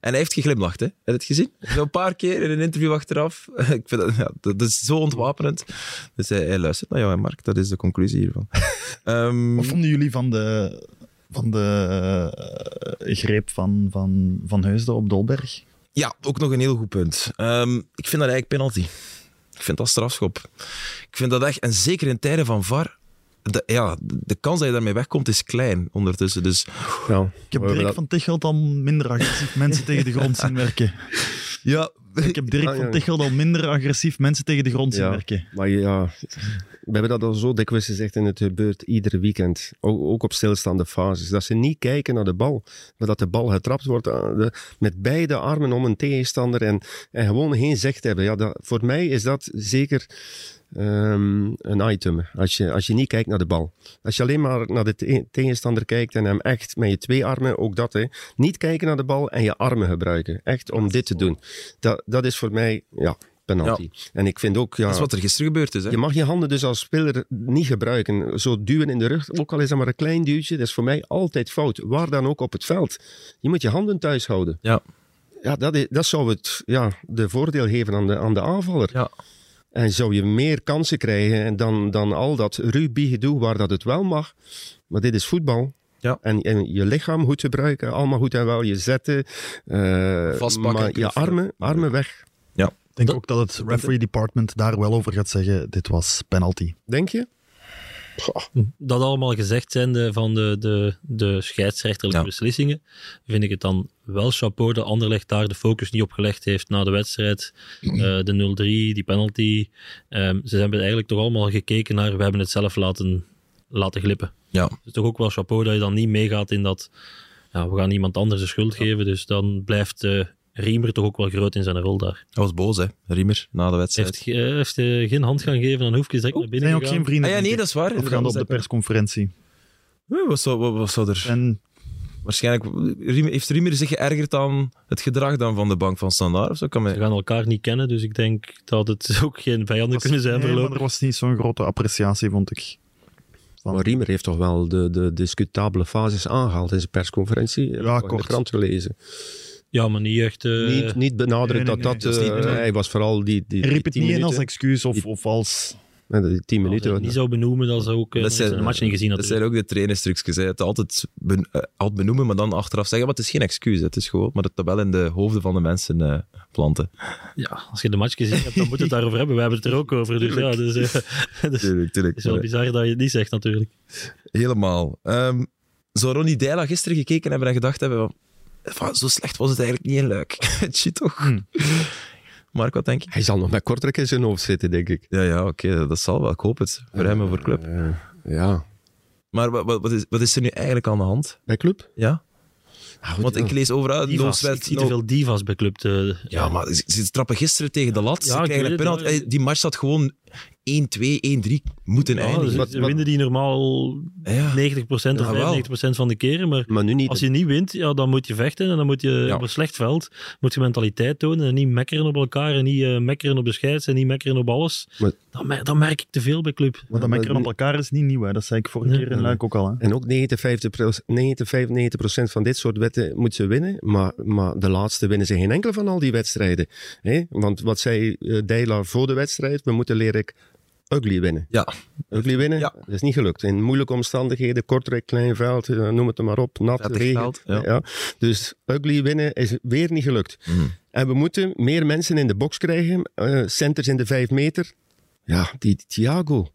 En hij heeft geglimlacht, hè? Heb je het gezien? Zo een paar keer in een interview achteraf. <laughs> Ik vind dat, ja, dat is zo ontwapenend. Dus hij, hij luistert naar jou, hè, Mark. Dat is de conclusie hiervan. <laughs> Ehm, Wat vonden jullie van de, van de eh, greep van, van, van Heusden op Dolberg? Ja, ook nog een heel goed punt. Ehm, ik vind dat eigenlijk penalty. Ik vind dat strafschop. Ik vind dat echt, en zeker in tijden van VAR, de, ja, de kans dat je daarmee wegkomt is klein ondertussen. Dus Ja, Ik heb Dirk dat- van Tichelt al minder agressief <laughs> mensen tegen de grond zien werken. ja, Ik heb Dirk Ah, van Tichelt al minder agressief mensen tegen de grond zien Ja. werken. Maar ja, we hebben dat al zo dikwijls gezegd en het gebeurt ieder weekend. Ook, ook op stilstaande fases. Dat ze niet kijken naar de bal, maar dat de bal getrapt wordt de- met beide armen om een tegenstander en, en gewoon geen zicht hebben. Ja, dat, voor mij is dat zeker ehm, een item. Als je, als je niet kijkt naar de bal. Als je alleen maar naar de te- tegenstander kijkt en hem echt met je twee armen, ook dat, hè, niet kijken naar de bal en je armen gebruiken. Echt om dit te doen. Dat, dat is voor mij, ja, penalty. En ik vind ook, ja, dat is wat er gisteren gebeurd is. Hè? je mag je handen dus als speler niet gebruiken. Zo duwen in de rug, ook al is dat maar een klein duwtje, dat is voor mij altijd fout. Waar dan ook op het veld. Je moet je handen thuis houden. Ja. Ja, dat, is, dat zou het ja, de voordeel geven aan de, aan de aanvaller. Ja. En zou je meer kansen krijgen dan, dan al dat rugby-gedoe waar dat het wel mag. Maar dit is voetbal. Ja. En, en je lichaam goed gebruiken, allemaal goed en wel. Je zetten, eh, Vastpakken, maar je armen, armen weg. Ik denk ook dat het referee department daar wel over gaat zeggen, dit was penalty. Denk je? Dat allemaal gezegd zijnde van de, de, de scheidsrechterlijke Ja. beslissingen, vind ik het dan wel chapeau dat Anderlecht daar de focus niet op gelegd heeft na de wedstrijd. Eh, <clears throat> de 0-3, die penalty. Ehm, ze hebben eigenlijk toch allemaal gekeken naar, we hebben het zelf laten, laten glippen. Ja. Dus toch ook wel chapeau dat je dan niet meegaat in dat, ja, we gaan iemand anders de schuld geven. Dus dan blijft eh, Riemer toch ook wel groot in zijn rol daar. Hij was boos, hè, Riemer, na de wedstrijd. Heeft, eh, heeft eh, geen hand gaan geven aan Hoefkes direct naar Er binnen zijn ook geen vrienden. Ah ja, nee, dat is waar. Of gaan op de persconferentie. Eh, Wat zou, wat, wat zou er... En Waarschijnlijk Riemer- heeft Riemer zich geërgerd aan het gedrag dan van de bank van Standaard. Of zo kan Ze gaan elkaar niet kennen, dus ik denk dat het <laughs> ook geen vijanden was- kunnen zijn nee, voorlopig. er was niet zo'n grote appreciatie, vond ik. Van- Maar Riemer heeft toch wel de, de discutabele fases aangehaald in zijn persconferentie. In kort. de krant gelezen. Ja, maar niet echt... eh, niet, niet benadrukt nee, nee, dat nee, dat... dat eh, hij was vooral die, die, riep die het niet in als excuus of, of als... Nee, die tien als minuten. ik het niet zou benoemen, dat ze ook eh, Dat dat zijn- een match niet gezien Dat natuurlijk. zijn ook de trainerstrucjes. Het altijd, ben, altijd benoemen, maar dan achteraf zeggen. Maar het is geen excuus. Het is gewoon maar het wel in de hoofden van de mensen eh, planten. Ja, als je de match gezien hebt, dan moet je het daarover hebben. We hebben het er ook over. Dus ja, dus, eh, <laughs> het is, Tuurlijk, tuurlijk. is wel bizar dat je het niet zegt natuurlijk. Helemaal. Ehm, zou Ronnie Deila gisteren gekeken hebben en gedacht hebben... van, "Van, Zo slecht was het eigenlijk niet in Luik. <laughs> Shit toch? Hmm. Mark, wat denk je? Hij zal nog met Kortrijk in zijn hoofd zitten, denk ik. Ja, ja, oké. dat zal wel. Ik hoop het. Voor hem en voor club. Eh, ja. Maar wat, wat, is, wat is er nu eigenlijk aan de hand? Bij club? Ja? Ah, goed, Want ik lees overal... Divas. Ik zie no- te veel divas bij club. Te, Ja, maar ze, ze trappen gisteren tegen de lat. Ja, ze ik krijgen een weet het, penalty. ja. Eh, Die match had gewoon 1-2, 1-3 moeten Ja, eindigen. dus Wat- ze wat- winnen die normaal Ja. 90% of Ja, wel. 95% van de keren. Maar Maar nu niet. als je niet wint, ja, dan moet je vechten. En dan moet je Ja. op een slecht veld moet je mentaliteit tonen. En niet mekkeren op elkaar. En niet eh, mekkeren op de scheids. En niet mekkeren op alles. Maar- Dan, mer- dan merk ik te veel bij club. Maar dat mekkeren op elkaar is niet nieuw, hè. dat zei ik vorige keer in Luik ook al. Hè. En ook 90, 90, 95% van dit soort wetten moeten ze winnen. Maar, maar de laatste winnen ze geen enkele van al die wedstrijden. hè? Want wat zei uh, Deila voor de wedstrijd? We moeten leren ugly winnen. Ja. Ugly winnen, Ja. dat is niet gelukt. In moeilijke omstandigheden, Kortrijk, klein veld, eh, noem het maar op, nat, Vettig regen. veld, ja. Dus ugly winnen is weer niet gelukt. Mhm. En we moeten meer mensen in de box krijgen. eh, centers in de vijf meter. Ja, die Thiago,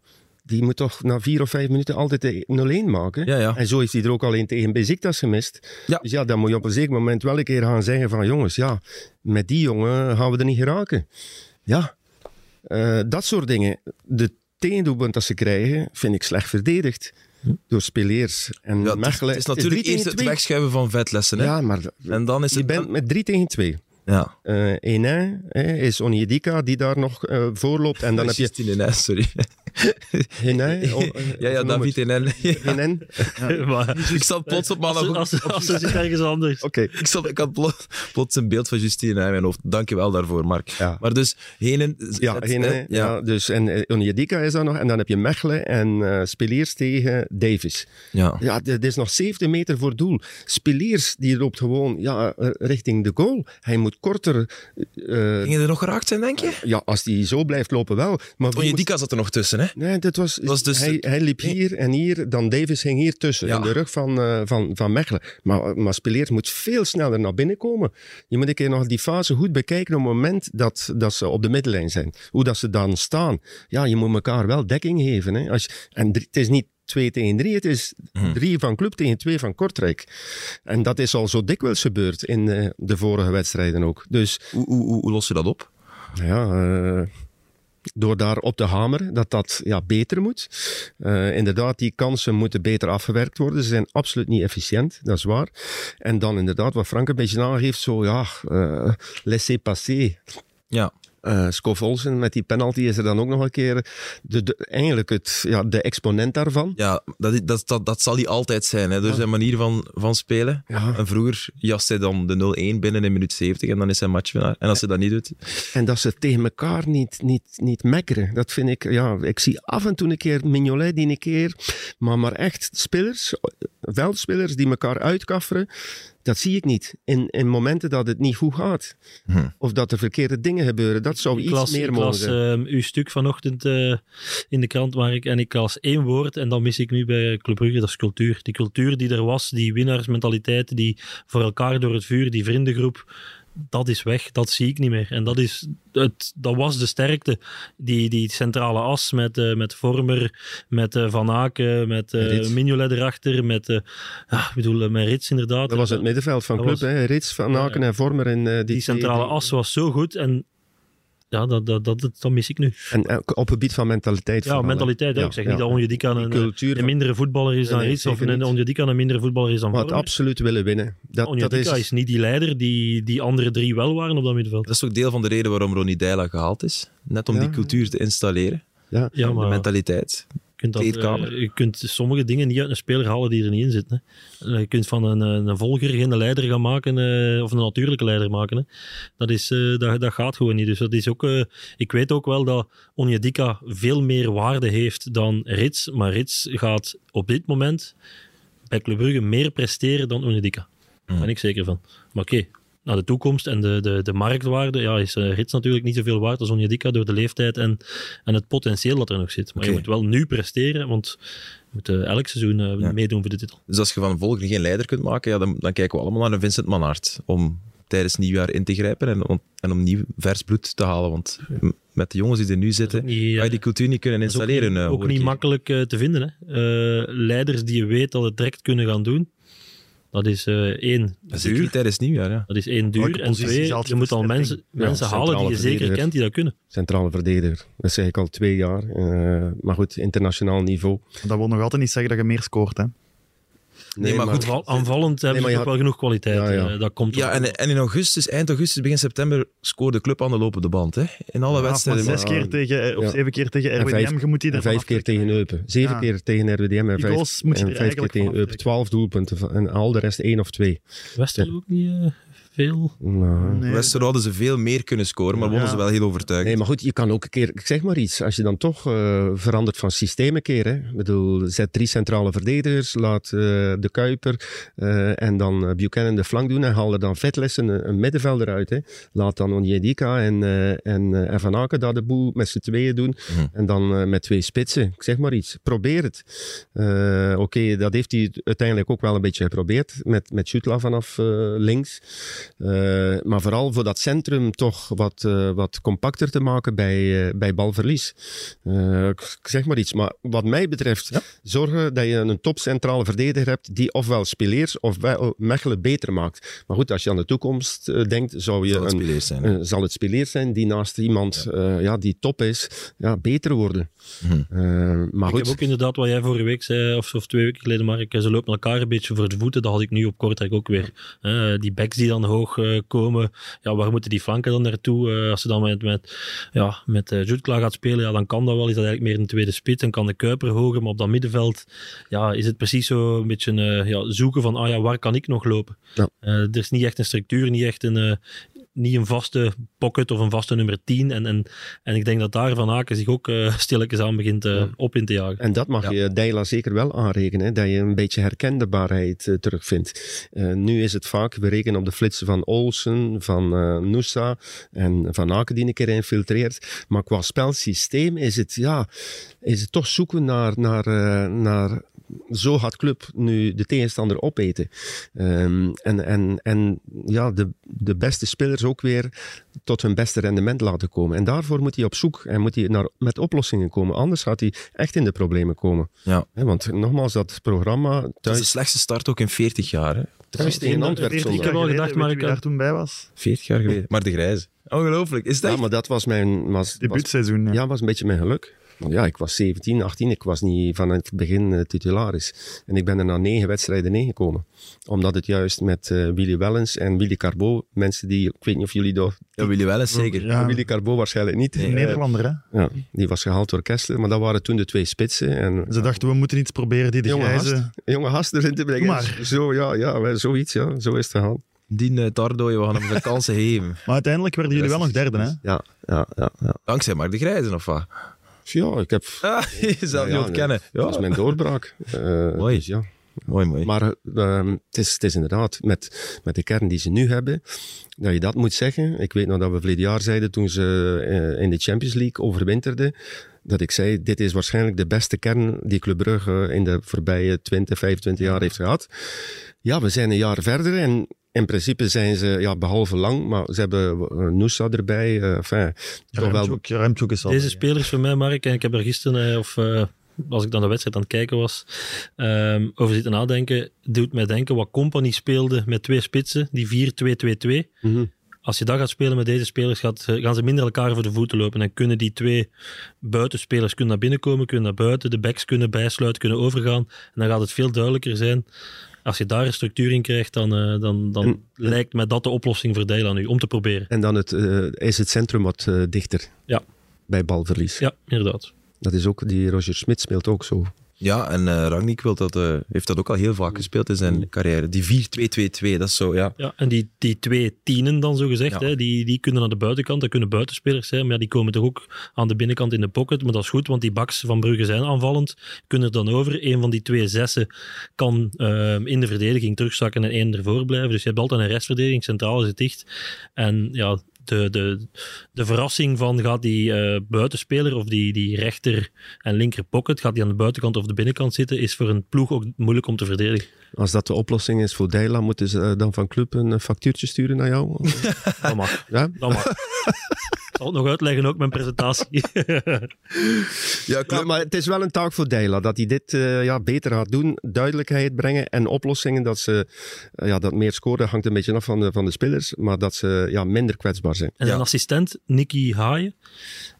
die moet toch na vier of vijf minuten altijd de 0-1 maken. Ja, ja. En zo heeft hij er ook al een tegen Beziktas gemist. Ja. Dus ja, dan moet je op een zeker moment wel een keer gaan zeggen van jongens, ja, met die jongen gaan we er niet geraken. Ja, eh, dat soort dingen. De tegendoelpunt dat ze krijgen, vind ik slecht verdedigd. Door Speleers en Ja, het, is, Mechelen. het is natuurlijk eerst het wegschuiven van vetlessen. Hè? Ja, maar En dan is je het... bent met 3 tegen 2. Ja. Eh Enin is Onyedika die daar nog eh voorloopt. En dan heb je Juist in de net, sorry. <laughs> Henin, oh, eh, Ja, ja, David het. Henin. <laughs> Henin. <laughs> Maar- Ik zat plots op maandag... als, als, ze zit ergens anders. Oké. Ik, zat, ik had plo- plots een beeld van Justine in mijn hoofd. Dank je wel daarvoor, Mark. Ja. Maar dus, Henen... Ja, het- Henin, eh, ja. ja. dus, en uh, Onyedika is daar nog. En dan heb je Mechelen en eh Speliers tegen Davis. ja. Ja, dit is nog 70 meter voor doel. Speliers, die loopt gewoon ja, richting de goal. Hij moet korter... eh, Gingen er nog geraakt zijn, denk je? ja, als hij zo blijft lopen wel. Maar wie moet- Onyedika zat er nog tussen, hè? Nee, dit was, Was dus- hij, hij liep hier en hier, dan Davis ging hier tussen, Ja. in de rug van, eh, van, van Mechelen. Maar, maar moet veel sneller naar binnen komen. Je moet een keer nog die fase goed bekijken op het moment dat, dat ze op de middenlijn zijn. Hoe dat ze dan staan. Ja, je moet elkaar wel dekking geven. Hè. Als je- en het is niet 2 tegen 3, het is 3 van Club tegen 2 van Kortrijk. En dat is al zo dikwijls gebeurd in eh, de vorige wedstrijden ook. Dus Hoe, hoe, hoe, los je dat op? ja, eh, door daar op te hameren dat dat ja, beter moet. Eh, inderdaad, die kansen moeten beter afgewerkt worden. Ze zijn absoluut niet efficiënt, dat is waar. En dan inderdaad, wat Frank een beetje aangeeft, zo ja, laissez passer. Ja. Eh Scoff Olsen met die penalty is er dan ook nog een keer de, de, eigenlijk het, ja, de exponent daarvan. Ja, dat, dat, dat, dat zal hij altijd zijn, hè, door zijn manier van, van spelen. Ja. En vroeger jast hij dan de 0-1 binnen in minuut 70 en dan is hij matchwinnaar. En als hij dat niet doet... En dat ze tegen elkaar niet, niet, niet mekkeren. Dat vind ik, ja, ik zie af en toe een keer Mignolet die een keer, maar, maar echt spelers, veldspelers die elkaar uitkafferen, dat zie ik niet. In, in momenten dat het niet goed gaat. Hm. Of dat er verkeerde dingen gebeuren. Dat zou Ik iets las, meer ik mogen las zijn. ehm, uw stuk vanochtend eh, in de krant, Mark, en ik las één woord en dan mis ik nu bij Club Brugge, dat is cultuur. Die cultuur die er was, die winnaarsmentaliteit, die voor elkaar door het vuur, die vriendengroep, dat is weg, dat zie ik niet meer. En dat, is het, dat was de sterkte, die, die centrale as met, eh, met Vormer, met eh, Van Aken, met Rits. Mignolet erachter, met, ja, ik bedoel, met Rits inderdaad. Dat was het middenveld van dat Club. was- hè. Rits, Van Aken en Vormer. En, die, centrale die- as was zo goed en ja, dat, dat, dat, dat, dat mis ik nu. En eh, op het gebied van mentaliteit. Ja, vooral, mentaliteit. Ja, ik zeg ja. niet dat Onjedika een, Die cultuur een mindere voetballer is dan Nee, Rits, of een. Onjedika een mindere voetballer is dan Maar het absoluut willen winnen. Dat, dat is, is... niet die leider die die andere drie wel waren op dat middenveld. Dat is ook deel van de reden waarom Ronnie Deila gehaald is. Net om Ja. die cultuur te installeren. ja. Ja, De maar mentaliteit. Je kunt, dat, eh, je kunt sommige dingen niet uit een speler halen die er niet in zitten. Hè. Eh, Je kunt van een, een volger geen leider gaan maken, eh, of een natuurlijke leider maken. Hè. Dat, is, dat, dat gaat gewoon niet. Dus dat is ook, ik weet ook wel dat Onjedika veel meer waarde heeft dan Rits, maar Rits gaat op dit moment bij Club Brugge meer presteren dan Onjedika. Daar ben ik zeker van. Maar oké, naar de toekomst en de, de, de marktwaarde ja, is eh, Rits natuurlijk niet zoveel waard als Onjedika door de leeftijd en, en het potentieel dat er nog zit. Maar je moet wel nu presteren, want je moet eh, elk seizoen eh, Ja. meedoen voor de titel. Dus als je van volger geen leider kunt maken, ja, dan, dan kijken we allemaal naar een Vincent Manhart. Om tijdens nieuwjaar in te grijpen en, om- en om nieuw vers bloed te halen. Want met de jongens die er nu zitten, niet, eh, ga je die cultuur niet kunnen ook installeren. niet, eh, ook niet makkelijk eh, te vinden. Hè. Eh, leiders die je weet dat het direct kunnen gaan doen, dat is eh, één, niet duur. tijdens nieuwjaar, ja. Dat is één duur. En twee, is je moet al mensen, Ja, mensen halen die je zeker kent die dat kunnen. centrale verdediger. Dat zeg ik al twee jaar. Eh, maar goed, internationaal niveau. Dat wil nog altijd niet zeggen dat je meer scoort. Hè. Nee, maar goed, Aanval- aanvallend hebben maar ze je ook wel genoeg kwaliteit. Ja, ja. eh, dat komt Ja, en, en in augustus, eind augustus, begin september, scoorde de club aan de lopende band. Hè? In alle Ja, wedstrijden. zes keer tegen, eh, of Ja. zeven keer tegen En RWDM, vijf- je moet die vijf keer tegen Eupen. Zeven Ja. keer tegen RWDM en vijf, en vijf keer tegen Eupen. Twaalf doelpunten en al de rest één of twee. Westerlo ook niet eh, veel. Nou, Nee. Westerlo hadden ze veel meer kunnen scoren, maar wonnen Ja. ze wel heel overtuigend. Nee, maar goed, je kan ook een keer, ik zeg maar iets, als je dan toch eh, verandert van systeem een keer. Hè. Ik bedoel, zet drie centrale verdedigers, laat eh, de Kuiper eh, en dan Buchanan de flank doen en haal er dan Vetlessen een, een middenvelder uit. Hè. Laat dan Onjedika en, eh, en, eh, en Van Aken daar de boel met z'n tweeën doen. Mhm. En dan eh, met twee spitsen. Ik zeg maar iets. Probeer het. Eh, Oké, dat heeft hij uiteindelijk ook wel een beetje geprobeerd. Met, met Schutla vanaf eh, links. Eh, maar vooral voor dat centrum toch wat, eh, wat compacter te maken bij, eh, bij balverlies. Eh, ik zeg maar iets. Maar wat mij betreft, zorgen dat je een topcentrale verdediger hebt die ofwel Spileers ofwel Mechelen beter maakt. Maar goed, als je aan de toekomst denkt, zou je Zal het een, zijn. zal het Spileers zijn die naast iemand ja. ja, die top is, ja, beter worden. Mhm. Maar Ik goed, heb ook inderdaad wat jij vorige week zei, of, of twee weken geleden, Mark, ze lopen elkaar een beetje voor de voeten. Dat had ik nu op Kortrijk ook weer. Die backs die dan hoog eh, komen. Ja, waar moeten die flanken dan naartoe? Eh, als ze dan met, met, ja, met uh, Jutkla gaat spelen, ja, dan kan dat wel. Is dat eigenlijk meer een tweede spits en kan de Kuiper hoger. Maar op dat middenveld ja, is het precies zo een beetje ja, zoeken van ah ja, waar kan ik nog lopen? Ja. er is niet echt een structuur, niet echt een, niet een vaste pocket of een vaste nummer 10. En, en, en ik denk dat daar Van Aken zich ook uh, stilletjes aan begint uh, op in te jagen. En dat mag Ja. je Deila zeker wel aanrekenen, dat je een beetje herkenbaarheid eh, terugvindt. Eh, nu is het vaak, we rekenen op de flitsen van Olsen, van eh Noosa en Van Aken die een keer infiltreert. Maar qua spelsysteem is het, ja, is het toch zoeken naar, naar, eh, naar zo gaat club nu de tegenstander opeten. Ehm, en en, en ja, de, de beste spelers ook weer tot hun beste rendement laten komen. En daarvoor moet hij op zoek en moet hij naar, met oplossingen komen. Anders gaat hij echt in de problemen komen. Ja. Hè, want nogmaals, dat programma Het is de thuis, slechtste start ook in 40 jaar. Hè? thuis tegen Antwerpen. 40 Ik jaar heb al geleden, gedacht, maar ik daar toen bij was? 40 jaar geleden. Maar de grijze. Ongelooflijk. Is het Ja, maar dat was mijn... Was, was, Debuutseizoen. Ja. ja, was een beetje mijn geluk. Want ja, ik was 17, 18, ik was niet van het begin eh, titularis. En ik ben er na negen wedstrijden ingekomen. Omdat het juist met eh, Willy Wellens en Willy Carbo, mensen die, ik weet niet of jullie dat... Ja, Willy wel eens zeker. Ja. Willy Carbo waarschijnlijk niet. Nee. Eh, Nederlander, hè? ja, die was gehaald door Kessler, maar dat waren toen de twee spitsen. En, Ze dachten, we moeten iets proberen die de Jonge grijze... jonge gast erin te brengen. Maar. Zo, ja, ja, wel, zoiets, ja. Zo is het gegaan. Die uh, Tardooi, we gaan hem de kansen geven. Maar uiteindelijk werden jullie wel nog derde, hè? Ja, ja, ja. ja. Dankzij maar de grijze, of wat? Ja, ik heb... <laughs> Ah, je zelf Ja, niet ja, ontkennen. Dat is Ja. mijn doorbraak. <laughs> Eh, Mooi. dus ja. Mooi, mooi. Maar eh, ehm, het, is, het is inderdaad, met, met de kern die ze nu hebben, dat je dat moet zeggen. Ik weet nog dat we verleden jaar zeiden, toen ze eh, in de Champions League overwinterden, dat ik zei, dit is waarschijnlijk de beste kern die Club Brugge in de voorbije 20, 25 jaar heeft gehad. Ja, we zijn een jaar verder en in principe zijn ze, ja, behalve lang, maar ze hebben uh, Noosa erbij. Uh, enfin, toch wel... Is al Deze spelers voor mij, Mark, en ik heb er gisteren, eh, of uh, als ik dan de wedstrijd aan het kijken was, um, over zitten nadenken, doet mij denken wat Company speelde met twee spitsen, die 4-2-2-2. Mm -hmm. Als je dat gaat spelen met deze spelers, gaat, gaan ze minder elkaar voor de voeten lopen. En kunnen die twee buitenspelers kunnen naar binnen komen, kunnen naar buiten, de backs kunnen bijsluiten, kunnen overgaan. En dan gaat het veel duidelijker zijn als je daar een structuur in krijgt, dan, uh, dan, dan en, lijkt mij dat de oplossing voor Dijla nu, om te proberen. En dan het, uh, is het centrum wat uh, dichter ja. bij balverlies. Ja, inderdaad. Dat is ook, die Roger Smit speelt ook zo. Ja, en uh, Rangnick wil dat, uh, heeft dat ook al heel vaak gespeeld in zijn carrière. Die 4-2-2-2, dat is zo, ja. Ja, en die, die twee tienen dan zo gezegd, ja. hè, die, die kunnen aan de buitenkant, dat kunnen buitenspelers zijn, maar ja, die komen toch ook aan de binnenkant in de pocket. Maar dat is goed, want die backs van Brugge zijn aanvallend, kunnen er dan over. Een van die twee zessen kan uh, in de verdediging terugzakken en één ervoor blijven. Dus je hebt altijd een restverdediging, centraal is het dicht. En ja, de, de, de verrassing van gaat die uh, buitenspeler of die, die rechter en linker pocket, gaat die aan de buitenkant of de binnenkant zitten, is voor een ploeg ook moeilijk om te verdedigen. Als dat de oplossing is voor Dijla, moeten ze uh, dan van club een factuurtje sturen naar jou? <laughs> dat mag. Ja? Dat mag. <laughs> Ik zal het nog uitleggen, ook mijn presentatie. <laughs> ja, ja, maar het is wel een taak voor Dijla, dat hij dit uh, ja, beter gaat doen, duidelijkheid brengen en oplossingen, dat ze uh, ja, dat meer scoren, hangt een beetje af van de, van de spelers, maar dat ze ja, minder kwetsbaar zijn. En zijn Ja. assistent, Nicky Haaien,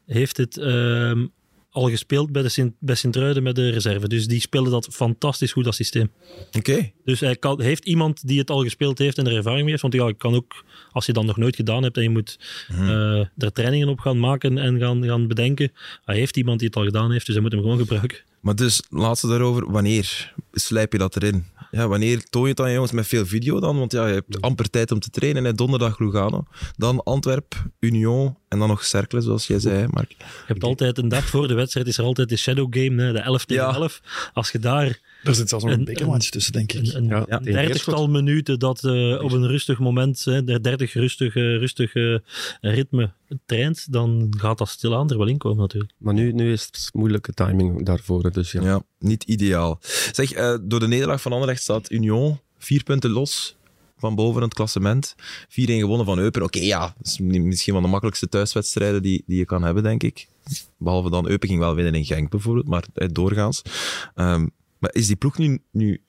heeft het ehm, al gespeeld bij, de Sint, bij Sint-Truiden met de reserve. Dus die speelde dat fantastisch goed, dat systeem. Oké. Dus hij kan, heeft iemand die het al gespeeld heeft en er ervaring mee heeft. Want ja, ik kan ook, als je dan nog nooit gedaan hebt en je moet Mhm. eh, er trainingen op gaan maken en gaan, gaan bedenken. Hij heeft iemand die het al gedaan heeft, dus hij moet hem gewoon gebruiken. Maar dus, laatste daarover, wanneer slijp je dat erin? Ja, wanneer toon je het dan jongens met veel video dan? Want ja, je hebt amper tijd om te trainen. Hè. Donderdag Lugano, dan Antwerp, Union en dan nog Cercle, zoals jij zei, Mark. Je hebt altijd een dag voor de wedstrijd, is er altijd de shadow game, hè, de 11 tegen Ja. 11. Als je daar Er zit zelfs nog Een- een bekermatch tussen, denk ik. een, een, Ja, een dertigtal minuten dat eh, op een rustig moment, hè, de 30 rustig, eh, rustig eh, ritme traint, dan gaat dat stilaan er wel in komen natuurlijk. Maar nu, nu is het moeilijke timing daarvoor, dus ja. Ja, niet ideaal. Zeg, eh, door de nederlaag van Anderlecht staat Union vier punten los van boven het klassement. 4-1 gewonnen van Eupen. Oké, ja, dat is mi- misschien wel de makkelijkste thuiswedstrijden die, die je kan hebben, denk ik. Behalve dan, Eupen ging wel winnen in Genk bijvoorbeeld, maar doorgaans. Ehm, maar is die ploeg nu, nu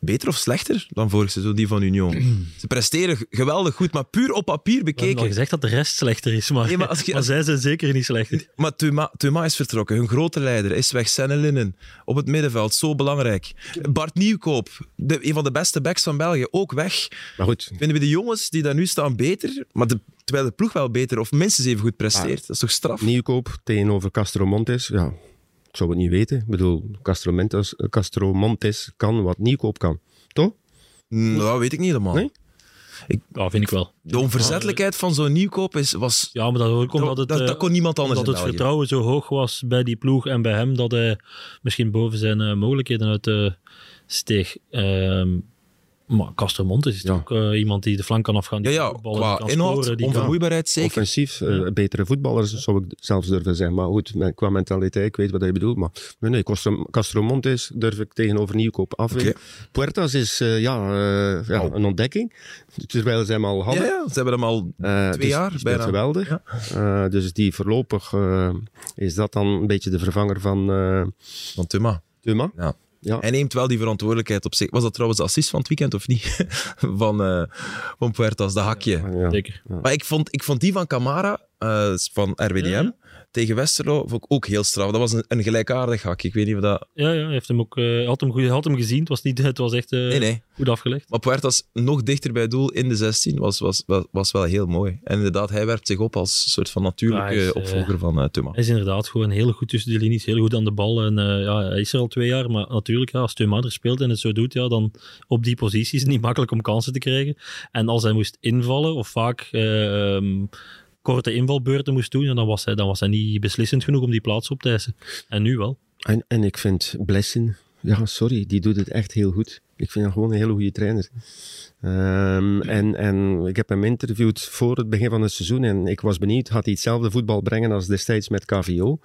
beter of slechter dan vorig seizoen, die van Union. Ze presteren geweldig goed, maar puur op papier We hebben al bekeken. gezegd dat de rest slechter is, maar, Nee, maar als <laughs> je- maar zij zijn zeker niet slechter. <laughs> Maar Thuma, Thuma is vertrokken, hun grote leider is weg. Senne Linnen op het middenveld, zo belangrijk. Bart Nieuwkoop, de, een van de beste backs van België, ook weg. Maar goed, Vinden we de jongens die daar nu staan beter, maar de, terwijl de ploeg wel beter of minstens even goed presteert? Dat is toch straf? nieuwkoop tegenover Castro Montes, ja, ik zou het niet weten. Ik bedoel, Castro Montes, Castro Montes kan wat nieuwkoop kan. Toch? Nou, dat weet ik niet helemaal. Nee? Ja, vind ik wel. De onverzettelijkheid van zo'n nieuwkoop is, was... Ja, maar dat ook omdat het, dat, dat eh, kon niemand anders in het vertrouwen zo hoog was bij die ploeg en bij hem, dat hij misschien boven zijn eh, mogelijkheden uit eh, steeg. Ehm, maar Castro Montes is Ja. ook eh, iemand die de flank kan afgaan, Ja, die ja, die qua kan inhoud, scoren, die kan... onvermoeibaarheid zeker. Offensief, eh, betere voetballers zou ik zelfs durven zeggen. Maar goed, qua mentaliteit, ik weet wat je bedoelt. Maar nee, nee Castro, Castro Montes durf ik tegenover nieuwkoop afwegen. Oké. Puertas is eh, ja, ja, Oh. een ontdekking. Terwijl ze hem al Ja, hadden. ja, ze hebben hem al... Twee dus jaar bijna. geweldig. Ja. Dus die voorlopig is dat dan een beetje de vervanger van Van Thuma. Thuma. Ja. Ja. Hij neemt wel die verantwoordelijkheid op zich. Was dat trouwens de assist van het weekend of niet? <laughs> van, eh van Puertas, de hakje. Ja. Zeker. Maar ik vond, ik vond die van Camara, eh, van RWDM, Ja. Tegen Westerlo, vond ik ook heel straf. Dat was een, een gelijkaardig hak. Ik weet niet of dat... Ja, ja, hij heeft hem ook, eh, had, hem goed, had hem gezien. Het was, niet, het was echt eh, Nee, nee. goed afgelegd. Maar Puertas nog dichter bij doel in de 16 was, was, was, was wel heel mooi. En inderdaad, hij werpt zich op als soort van natuurlijke Ja, hij is, eh, opvolger van Thuma. Hij is inderdaad gewoon heel goed tussen de linies, heel goed aan de bal. En ja, hij is er al twee jaar, maar natuurlijk, ja, als Teuma er speelt en het zo doet, ja, dan op die positie is het niet makkelijk om kansen te krijgen. En als hij moest invallen, of vaak eh, ehm, korte invalbeurten moest doen, ja, dan, was hij, dan was hij niet beslissend genoeg om die plaats op te eisen. En nu wel. En, en ik vind Blessin, ja, sorry, die doet het echt heel goed. Ik vind hem gewoon een hele goede trainer. Ehm, en, en ik heb hem interviewd voor het begin van het seizoen en ik was benieuwd, gaat hij hetzelfde voetbal brengen als destijds met KVO?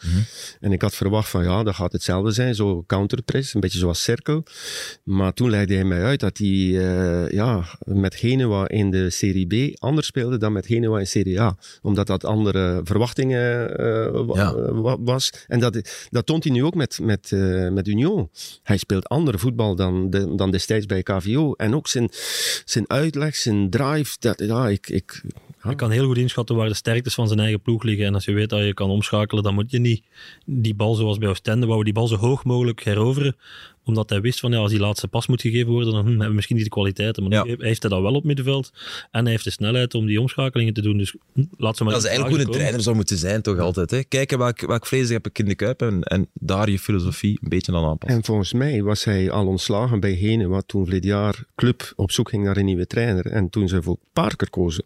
En ik had verwacht van ja, dat gaat hetzelfde zijn, zo counterpress, een beetje zoals cirkel. Maar toen legde hij mij uit dat hij eh, ja, met Genua in de Serie B anders speelde dan met Genua in Serie A. Omdat dat andere verwachtingen eh, Ja. eh, wa- was. En dat, dat toont hij nu ook met, met, met Union. Hij speelt ander voetbal dan, de- dan destijds bij KVO. En ook zijn, zijn uitleg, zijn drive. Dat, ja, ik, ik, ja. Kan heel goed inschatten waar de sterktes van zijn eigen ploeg liggen. En als je weet dat je kan omschakelen, dan moet je niet die bal zoals bij Oostende, wou die bal zo hoog mogelijk heroveren. Omdat hij wist van ja, als die laatste pas moet gegeven worden, dan hm, hebben we misschien niet de kwaliteiten. Maar Ja. heeft hij dat wel op middenveld. En hij heeft de snelheid om die omschakelingen te doen. Dus hm, laat ze maar Dat is eigenlijk hoe een trainer zou moeten zijn, toch altijd. Hè? Kijken welk, welk vlees heb ik in de kuip en, en daar je filosofie een beetje aan aanpassen. En volgens mij was hij al ontslagen bij Genua toen verleden jaar club op zoek ging naar een nieuwe trainer. En toen ze voor Parker kozen.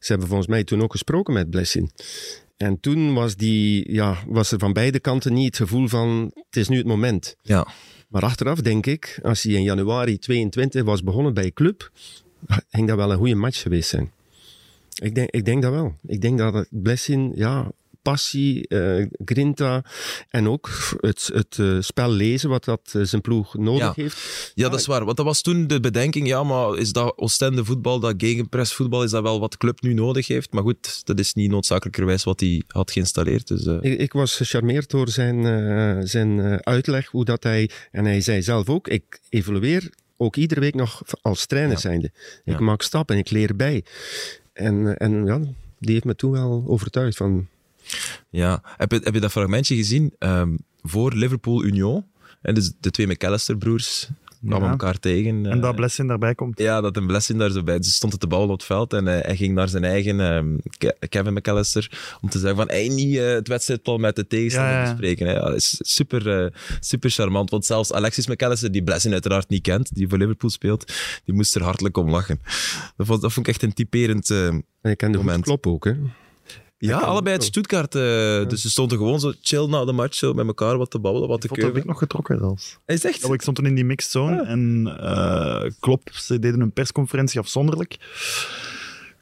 Ze hebben volgens mij toen ook gesproken met Blessin. En toen was, die, ja, was er van beide kanten niet het gevoel van het is nu het moment. Ja. Maar achteraf denk ik, als hij in januari 22 was begonnen bij club, ging dat wel een goede match geweest zijn. Ik denk, ik denk dat wel. Ik denk dat het Blessin, ja, passie, eh, grinta en ook het, het eh, spel lezen wat dat eh, zijn ploeg nodig Ja. heeft. ja, dat is waar. Want dat was toen de bedenking, ja, maar is dat Oostende voetbal, dat gegenpress voetbal, is dat wel wat de club nu nodig heeft? Maar goed, dat is niet noodzakelijkerwijs wat hij had geïnstalleerd. Dus, Ik, ik was gecharmeerd door zijn, zijn uitleg, hoe dat hij, en hij zei zelf ook, ik evolueer ook iedere week nog als trainer Ja. zijnde. Ik Ja. maak stappen, ik leer bij. En, en ja, die heeft me toen wel overtuigd van, ja. Heb, je, heb je dat fragmentje gezien ehm, voor Liverpool-Union? En dus de twee McAllister-broers kwamen Ja. elkaar tegen. En eh, dat Blessing daarbij komt. Ja, dat een blessing daar zo bij. Dus stond het de bal op het veld en eh, hij ging naar zijn eigen ehm, Ke- Kevin McAllister om te zeggen van hey, niet eh, het wedstrijdplan met de tegenstander Ja, ja. bespreken. Hè. Ja, dat is super, eh, super charmant. Want zelfs Alexis McAllister, die blessing uiteraard niet kent, die voor Liverpool speelt, die moest er hartelijk om lachen. Dat vond, dat vond ik echt een typerend... eh, en goed Moment. Klopp ook. Hè. Ja, kan allebei uit Stuttgart. eh, Dus ze stonden gewoon zo chill na de match, zo met elkaar wat te babbelen, wat te foto heb ik keuren. nog getrokken zelfs. Hij is echt... Ja, ik stond toen in die mixed zone en eh Klopp, ze deden een persconferentie afzonderlijk.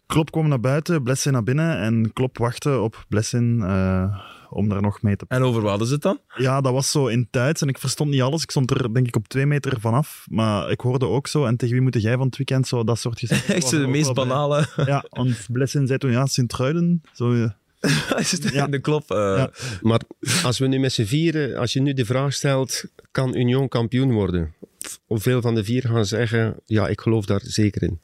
Klopp kwam naar buiten, Blessin naar binnen en Klopp wachtte op Blessin eh, om daar nog mee te... En over wat hadden ze het dan? Ja, dat was zo in Duits en ik verstond niet alles. Ik stond er denk ik op twee meter vanaf, maar ik hoorde ook zo. En tegen wie moet jij van het weekend zo dat soort gesprekken? <laughs> Echt zo de meest bij. banale... <laughs> Ja, want Blessin zei toen, ja, Sint-Truiden. Zo, Ja. <laughs> de klop. eh, Ja. Maar als we nu met z'n vieren, als je nu de vraag stelt, kan Union kampioen worden? Hoeveel van de vier gaan zeggen, ja, ik geloof daar zeker in.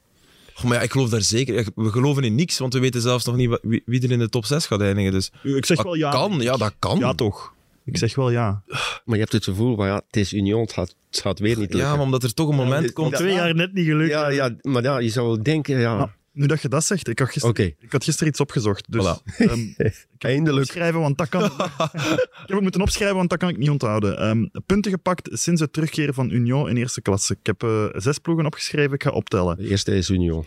Maar ja, ik geloof daar zeker. ja, We geloven in niks, want we weten zelfs nog niet wie, wie er in de top 6 gaat eindigen. Dus Ik zeg dat wel ja. kan, ja, dat kan. Ja, toch. Ik zeg wel ja. Maar je hebt het gevoel van, ja, het is Union, het gaat, het gaat weer niet lukken. Ja, maar omdat er toch een moment dit- komt. Twee jaar net niet gelukt. ja, ja, maar ja, je zou denken, ja, nu dat je dat zegt, ik had gisteren, ik had gisteren iets opgezocht. Dus Voilà. ehm, <laughs> eindelijk. opschrijven, want dat kan... <laughs> ik heb het moeten opschrijven, want dat kan ik niet onthouden. Ehm, punten gepakt sinds het terugkeren van Union in eerste klasse. Ik heb eh, zes ploegen opgeschreven, ik ga optellen. De eerste is Union.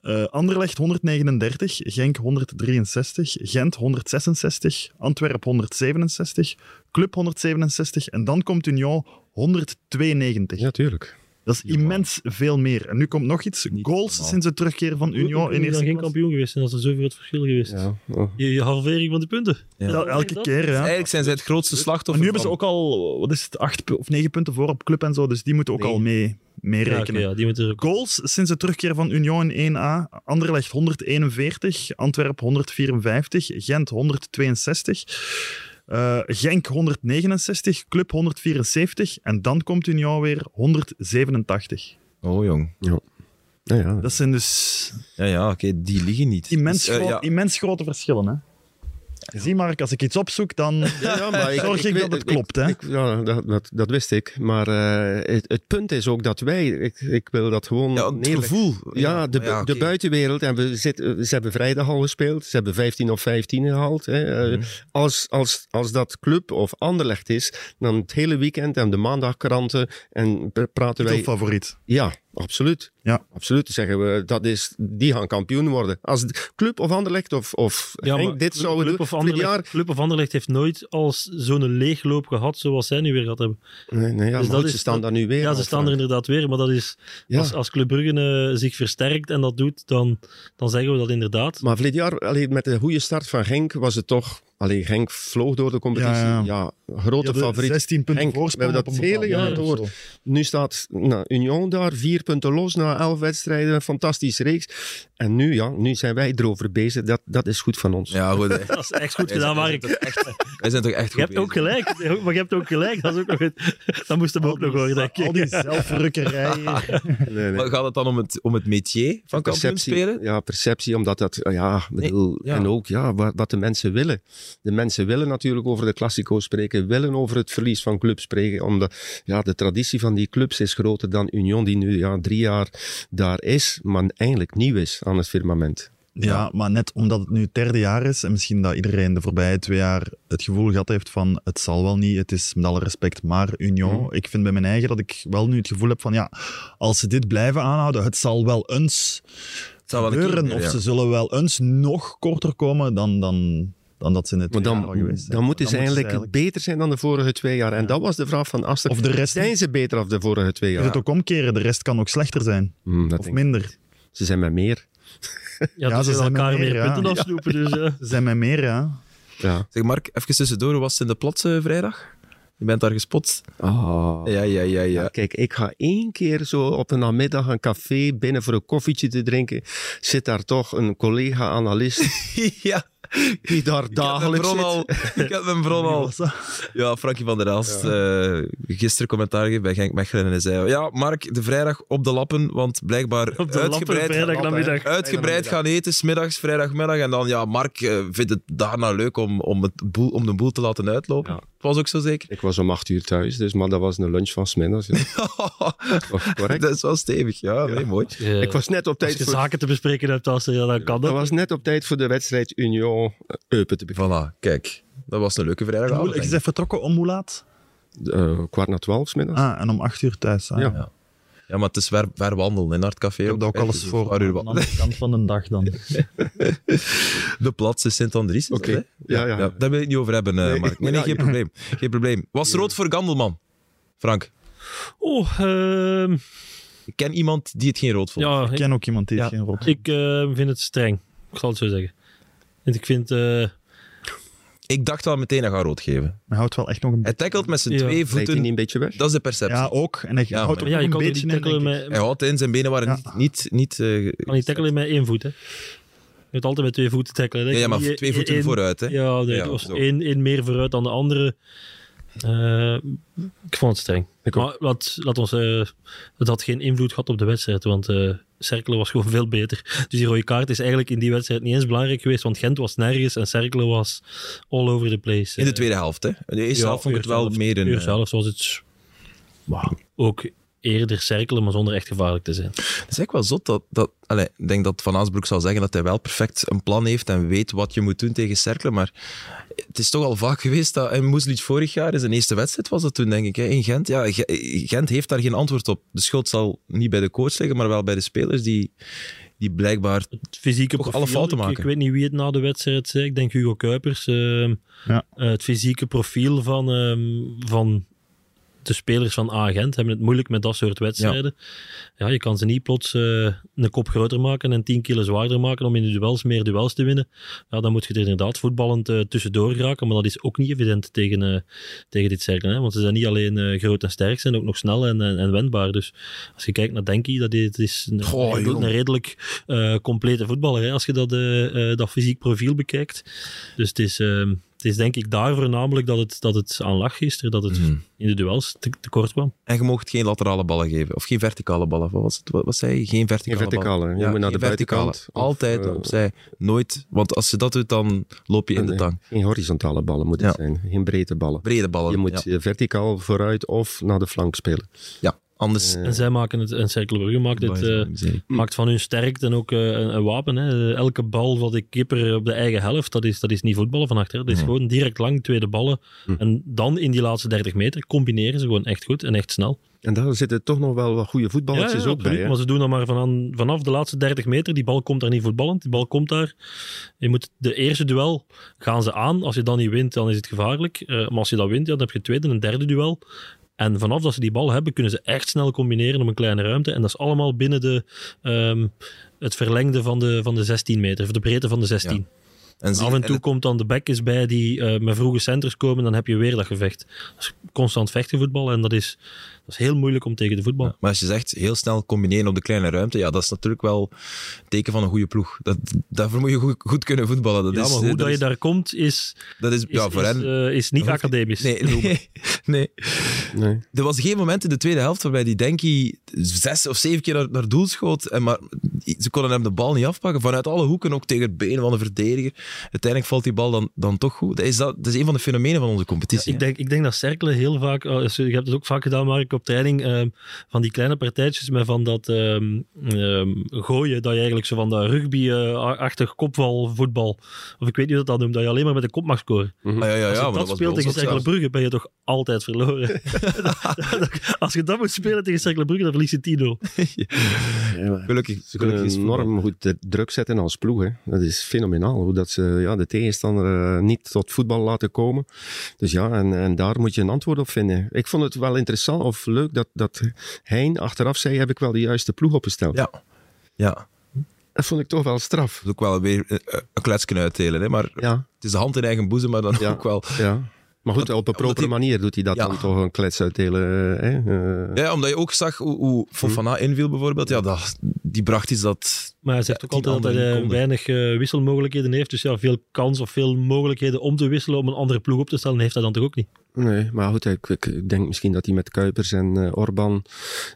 Eh Anderlecht 139, Genk 163, Gent 166, Antwerp 167, Club 167 en dan komt Union 192. Ja, tuurlijk. Dat is immens veel meer. En nu komt nog iets. Goals normaal. sinds het terugkeren van Union in is eerste dan geen kampioen geweest en dat is zoveel het verschil geweest. Ja. oh. Je, je halvering van de punten. Elke keer, ja. Eigenlijk zijn zij het grootste slachtoffer. nu hebben ze ook al, wat is het, acht of negen punten voor op club en zo, dus die moeten ook Nee. al mee, mee Ja, oké, rekenen. ja, die moeten er ook. Goals sinds het terugkeer van Union in 1A. Anderlecht 141, Antwerp 154, Gent 162, eh, Genk 169, Club 174 en dan komt Union weer 187. Oh, jong. Ja, ja. Dat zijn dus Ja, ja, oké, die liggen niet. immens, Dus, eh, gro- ja. immens grote verschillen. Hè? Zie Mark, als ik iets opzoek, dan Ja, ja, maar <laughs> zorg ik, dat het klopt. Hè? ik- ja, dat, dat, dat wist ik. Maar eh, het, het punt is ook dat wij, ik, ik wil dat gewoon Ja, het gevoel. Ja, de, ja, de buitenwereld. En we zitten, ze hebben vrijdag al gespeeld. Ze hebben 15 of 15 gehaald. Hè. Eh, Mhm. als, als, als dat club of Anderlecht is, dan het hele weekend en de maandagkranten. En praten wij... favoriet. Ja, absoluut. Ja. Absoluut. Zeggen we, dat is, die gaan kampioen worden. Als club of Anderlecht of, of Ja, dit zouden Club doen, of, Anderlecht, jaar... Club of Anderlecht heeft nooit als zo'n leegloop gehad zoals zij nu weer gehad hebben. Nee, nee, ja, Dus maar dat goed, ze staan daar nu weer. Ja, ze staan er Frank. inderdaad weer, maar dat is, Ja. als, als Club Brugge eh, zich versterkt en dat doet, dan, dan zeggen we dat inderdaad. Maar verleden jaar, allee, met de goede start van Genk, was het toch... Allee, Genk vloog door de competitie. Ja, Ja, ja. grote favoriet. 16 punten Henk, we hebben dat hele jaar door. Nu staat nou, Union daar, vier punten los na elf wedstrijden. Fantastische reeks. En nu, ja, nu zijn wij erover bezig. Dat, dat is goed van ons. Ja, goed. hè. <laughs> Dat is echt goed gedaan, Mark. wij zijn toch echt- <laughs> Wij zijn toch echt Je goed hebt ook gelijk, maar je hebt ook gelijk. Dat, is ook nog het, dat moest hem ook nog horen, denk Al ik. die zelfrukkerij. <laughs> Nee, nee. Maar gaat het dan om het, om het métier van kampioen spelen? Ja, perceptie, omdat dat, ja, bedoel, ja. en ook ja, wat, wat de mensen willen. De mensen willen natuurlijk over de Classico spreken, willen over het verlies van clubs spreken, omdat ja, de traditie van die clubs is groter dan Union, die nu ja, drie jaar daar is, maar eigenlijk nieuw is aan het firmament. Ja, maar net omdat het nu het derde jaar is en misschien dat iedereen de voorbije twee jaar het gevoel gehad heeft van het zal wel niet, het is met alle respect maar Union. Mhm. Ik vind bij mijn eigen dat ik wel nu het gevoel heb van ja, als ze dit blijven aanhouden, het zal wel eens Het zou wel een keer gebeuren meer, of ja. ze zullen wel eens nog korter komen dan, dan, dan dat ze in het Maar dan, jaar al geweest zijn. dan moeten ze eigenlijk beter zijn dan de vorige twee jaar. En dat was de vraag van Aster. Of de rest Zijn ze beter dan de vorige twee Je jaar? het ook omkeren, de rest kan ook slechter zijn. Hmm, Of minder. Ze zijn met meer. Ja, Ja, dus ze ze zijn elkaar met meer meer, ja. punten afsnoepen. Dus. Ze zijn met meer, ja. Ja. Zeg Mark, even tussendoor, hoe was het in de plots eh, vrijdag? Je bent daar gespot. Ah. Ja, ja, ja, Ja, ja. kijk, ik ga één keer zo op een namiddag een café binnen voor een koffietje te drinken. Zit daar toch een collega-analist <laughs> ja. Die daar Ik had mijn dagelijks bron zit. al. Ik had mijn bron al. Ja, Frankie van der Elst. eh, gisteren commentaar gegeven bij Genk Mechelen. En hij zei: Ja, Mark, de vrijdag op de lappen. Want blijkbaar Op de lappen, uitgebreid, vrijdagnamiddag. uitgebreid gaan eten. Smiddags, vrijdagmiddag. En dan, ja, Mark eh, vindt het daarna leuk om, om, het boel, om de boel te laten uitlopen. Ja. Het was ook zo zeker. Ik was om acht uur thuis, dus, maar dat was een lunch van smiddags. Ja. <laughs> Correct. dat is wel stevig. Ja, nee, mooi. Ik was net op als tijd je voor, zaken te bespreken hebt, als er, ja, dan kan dat dat. was net op tijd voor de wedstrijd Union eh, Eupen te beginnen. Voilà, kijk. Dat was een leuke vrijdagavond. Je bent vertrokken om hoe laat? Eh, kwart na twaalf 's middags. Ah, en om acht uur thuis. Ah. Ja. Ja, maar het is ver, ver wandelen in Hartcafé. Ik heb dat ook alles dus voor aan de andere kant van de dag dan. <laughs> De plaats is Sint-Andries. Oké. Ja, ja. Daar wil ik het niet over hebben, eh, Nee. Mark. Nee, <laughs> nee, Ja, geen ja. probleem. Geen probleem. Was rood voor Gandelman? Frank, Oh, ehm, ik ken iemand die het geen rood vond. ja, Ik ik, ken ook iemand die het geen rot ik eh, vind het streng. Ik zal het zo zeggen. En ik vind... eh, Ik dacht wel meteen, hij gaat rood geven. Hij houdt wel echt nog een Hij tackelt met zijn Ja. twee Lijkt hij voeten. niet een beetje weg? Dat is de perceptie. Ja, ook. En hij Ja, houdt maar- ook ja, je een kan beetje niet in, tackelen denk ik. met... Hij houdt in, zijn benen waren Ja. niet... niet, niet eh, kan niet tackelen met één voet, hè. moet altijd met twee voeten tackelen. Ja, ja, maar twee voeten één- vooruit, hè. Ja, nee, Ja, zo. één, één meer vooruit dan de andere. Eh, ik vond het streng. Ik maar laat, laat ons, eh, het had geen invloed gehad op de wedstrijd, want eh Cerkelen was <laughs> gewoon veel beter. Dus die rode kaart is eigenlijk in die wedstrijd niet eens belangrijk geweest, want Gent was nergens en Cerkelen was all over the place. In de tweede helft, hè. In de eerste ja, helft vond ik het wel eerste meer een... eerste eh, helft was het ook eerder Cerkelen, maar zonder echt gevaarlijk te zijn. Het is eigenlijk wel zot dat... dat allee, ik denk dat Van Aasbroek zal zeggen dat hij wel perfect een plan heeft en weet wat je moet doen tegen Cerkelen, maar het is toch al vaak <laughs> geweest dat... En Moeslic vorig jaar, in zijn eerste wedstrijd was dat toen, denk ik, hè, in Gent. Ja, Ge- Gent heeft daar geen antwoord op. De schuld zal niet bij de coach liggen, maar wel bij de spelers die, die blijkbaar... Het fysieke profiel, alle fouten ik- maken. Ik, weet niet wie het na de wedstrijd zei. Ik denk Hugo Kuipers. ehm, Ja. eh, het fysieke profiel van, ehm, van de spelers van Agent hebben het moeilijk met dat soort wedstrijden. Ja, je kan ze niet plots eh, een kop groter maken en 10 kilo zwaarder maken om in de duels meer duels te winnen. Ja, dan moet je er inderdaad voetballend eh, tussendoor geraken, maar dat is ook niet evident tegen, eh, tegen dit cirkel. Hè? Want ze zijn niet alleen groot en sterk, ze zijn ook nog snel en, en, en wendbaar. Dus als je kijkt naar Denki, dat is, is een, Goh, een, jong. redelijk complete voetballer, hè? als je dat, dat fysiek profiel bekijkt. Dus het is, eh, het is denk ik daar voornamelijk dat het, dat het aan lag gisteren, dat het Mhm. in de duels te, tekort kwam. En je mocht geen laterale ballen geven, of geen verticale ballen. Wat, was het? wat, wat zei je? Geen verticale, Geen verticale, ballen. je moet naar geen de verticale. buitenkant of, Altijd eh, opzij. Nooit. Want als je dat doet, dan loop je in de tang. Geen horizontale ballen moeten het Ja. zijn, geen breedte ballen. Brede ballen. Je moet ja. eh, verticaal vooruit of naar de flank spelen. Ja, anders... En zij maken het, en Cerkelbrugge maakt het... eh, Miserie. maakt van hun sterkte en ook eh, een, een wapen. Hè. Elke bal van de kipper op de eigen helft, dat is, dat is niet voetballen van achter. Dat is gewoon direct lang, tweede ballen. Mhm. En dan in die laatste 30 meter combineren ze gewoon echt goed en echt snel. En daar zitten toch nog wel wat goede voetballetjes ook bij. Hè? Maar ze doen dat maar van, vanaf de laatste 30 meter. Die bal komt daar niet voetballend. Die bal komt daar. Je moet de eerste duel gaan ze aan. Als je dan niet wint, dan is het gevaarlijk. Eh, maar als je dat wint, ja, dan heb je het tweede en derde duel. En vanaf dat ze die bal hebben, kunnen ze echt snel combineren op een kleine ruimte. En dat is allemaal binnen de, ehm, het verlengde van de, van de 16 meter, of de breedte van de 16. En Af en toe komt dan de backjes bij die eh, met vroege centers komen, dan heb je weer dat gevecht. Dat is constant vechten voetbal en dat is, is heel moeilijk om tegen de voetbal. Ja, maar als je zegt heel snel combineren op de kleine ruimte, ja, dat is natuurlijk wel een teken van een goede ploeg. Dat, daarvoor moet je goed, goed kunnen voetballen. Dat ja, is, maar eh, hoe dat, je is, daar komt, is, dat is, is, ja, voor is, hen... eh, is niet academisch. Nee, nee, <laughs> nee. Nee. Er was geen moment in de tweede helft waarbij die Denki zes of zeven keer naar, naar doel schoot. En maar ze konden hem de bal niet afpakken. Vanuit alle hoeken, ook tegen het been van de verdediger. Uiteindelijk valt die bal dan, dan toch goed. Dat is, dat, dat is een van de fenomenen van onze competitie. Ik denk, ik denk dat cirkelen heel vaak, eh, je hebt het ook vaak gedaan, Mark, op training, ehm, van die kleine partijtjes met van dat ehm, ehm, gooien, dat je eigenlijk zo van dat rugby-achtig kopvalvoetbal, of ik weet niet hoe dat dat noemt, dat je alleen maar met de kop mag scoren. Ah, ja, ja, Als ja, je maar dat speelt tegen Cercle ben je toch altijd verloren. <laughs> <laughs> Als je dat moet spelen tegen Cercle Brugge, dan verlies je 10-0. <laughs> Gelukkig, Ze kunnen gelukkig is enorm goed de druk zetten als ploeg. Hè. Dat is fenomenaal, hoe dat ze ja, de tegenstander eh, niet tot voetbal laten komen. Dus ja, en, en daar moet je een antwoord op vinden. Ik vond het wel interessant of leuk dat, dat Hein achteraf zei, heb ik wel de juiste ploeg opgesteld. Ja. Ja, Dat vond ik toch wel straf. dat is ook wel weer eh, een klets kunnen uitdelen. Hè? Maar Ja, het is de hand in eigen boezem, maar dan Ja. ook wel... ja. Maar goed, op een propere manier doet hij dat Ja. dan toch een klets uitdelen. Hè? Eh, Ja, omdat je ook zag hoe, hoe Fofana inviel bijvoorbeeld. Ja, dat, die bracht iets dat... Maar hij zegt Ja, ook altijd dat hij eh, weinig eh, wisselmogelijkheden heeft. Dus ja, veel kans of veel mogelijkheden om te wisselen, om een andere ploeg op te stellen, heeft hij dan toch ook niet. Nee, maar goed, ik, ik- denk misschien dat hij met Kuipers en eh, Orban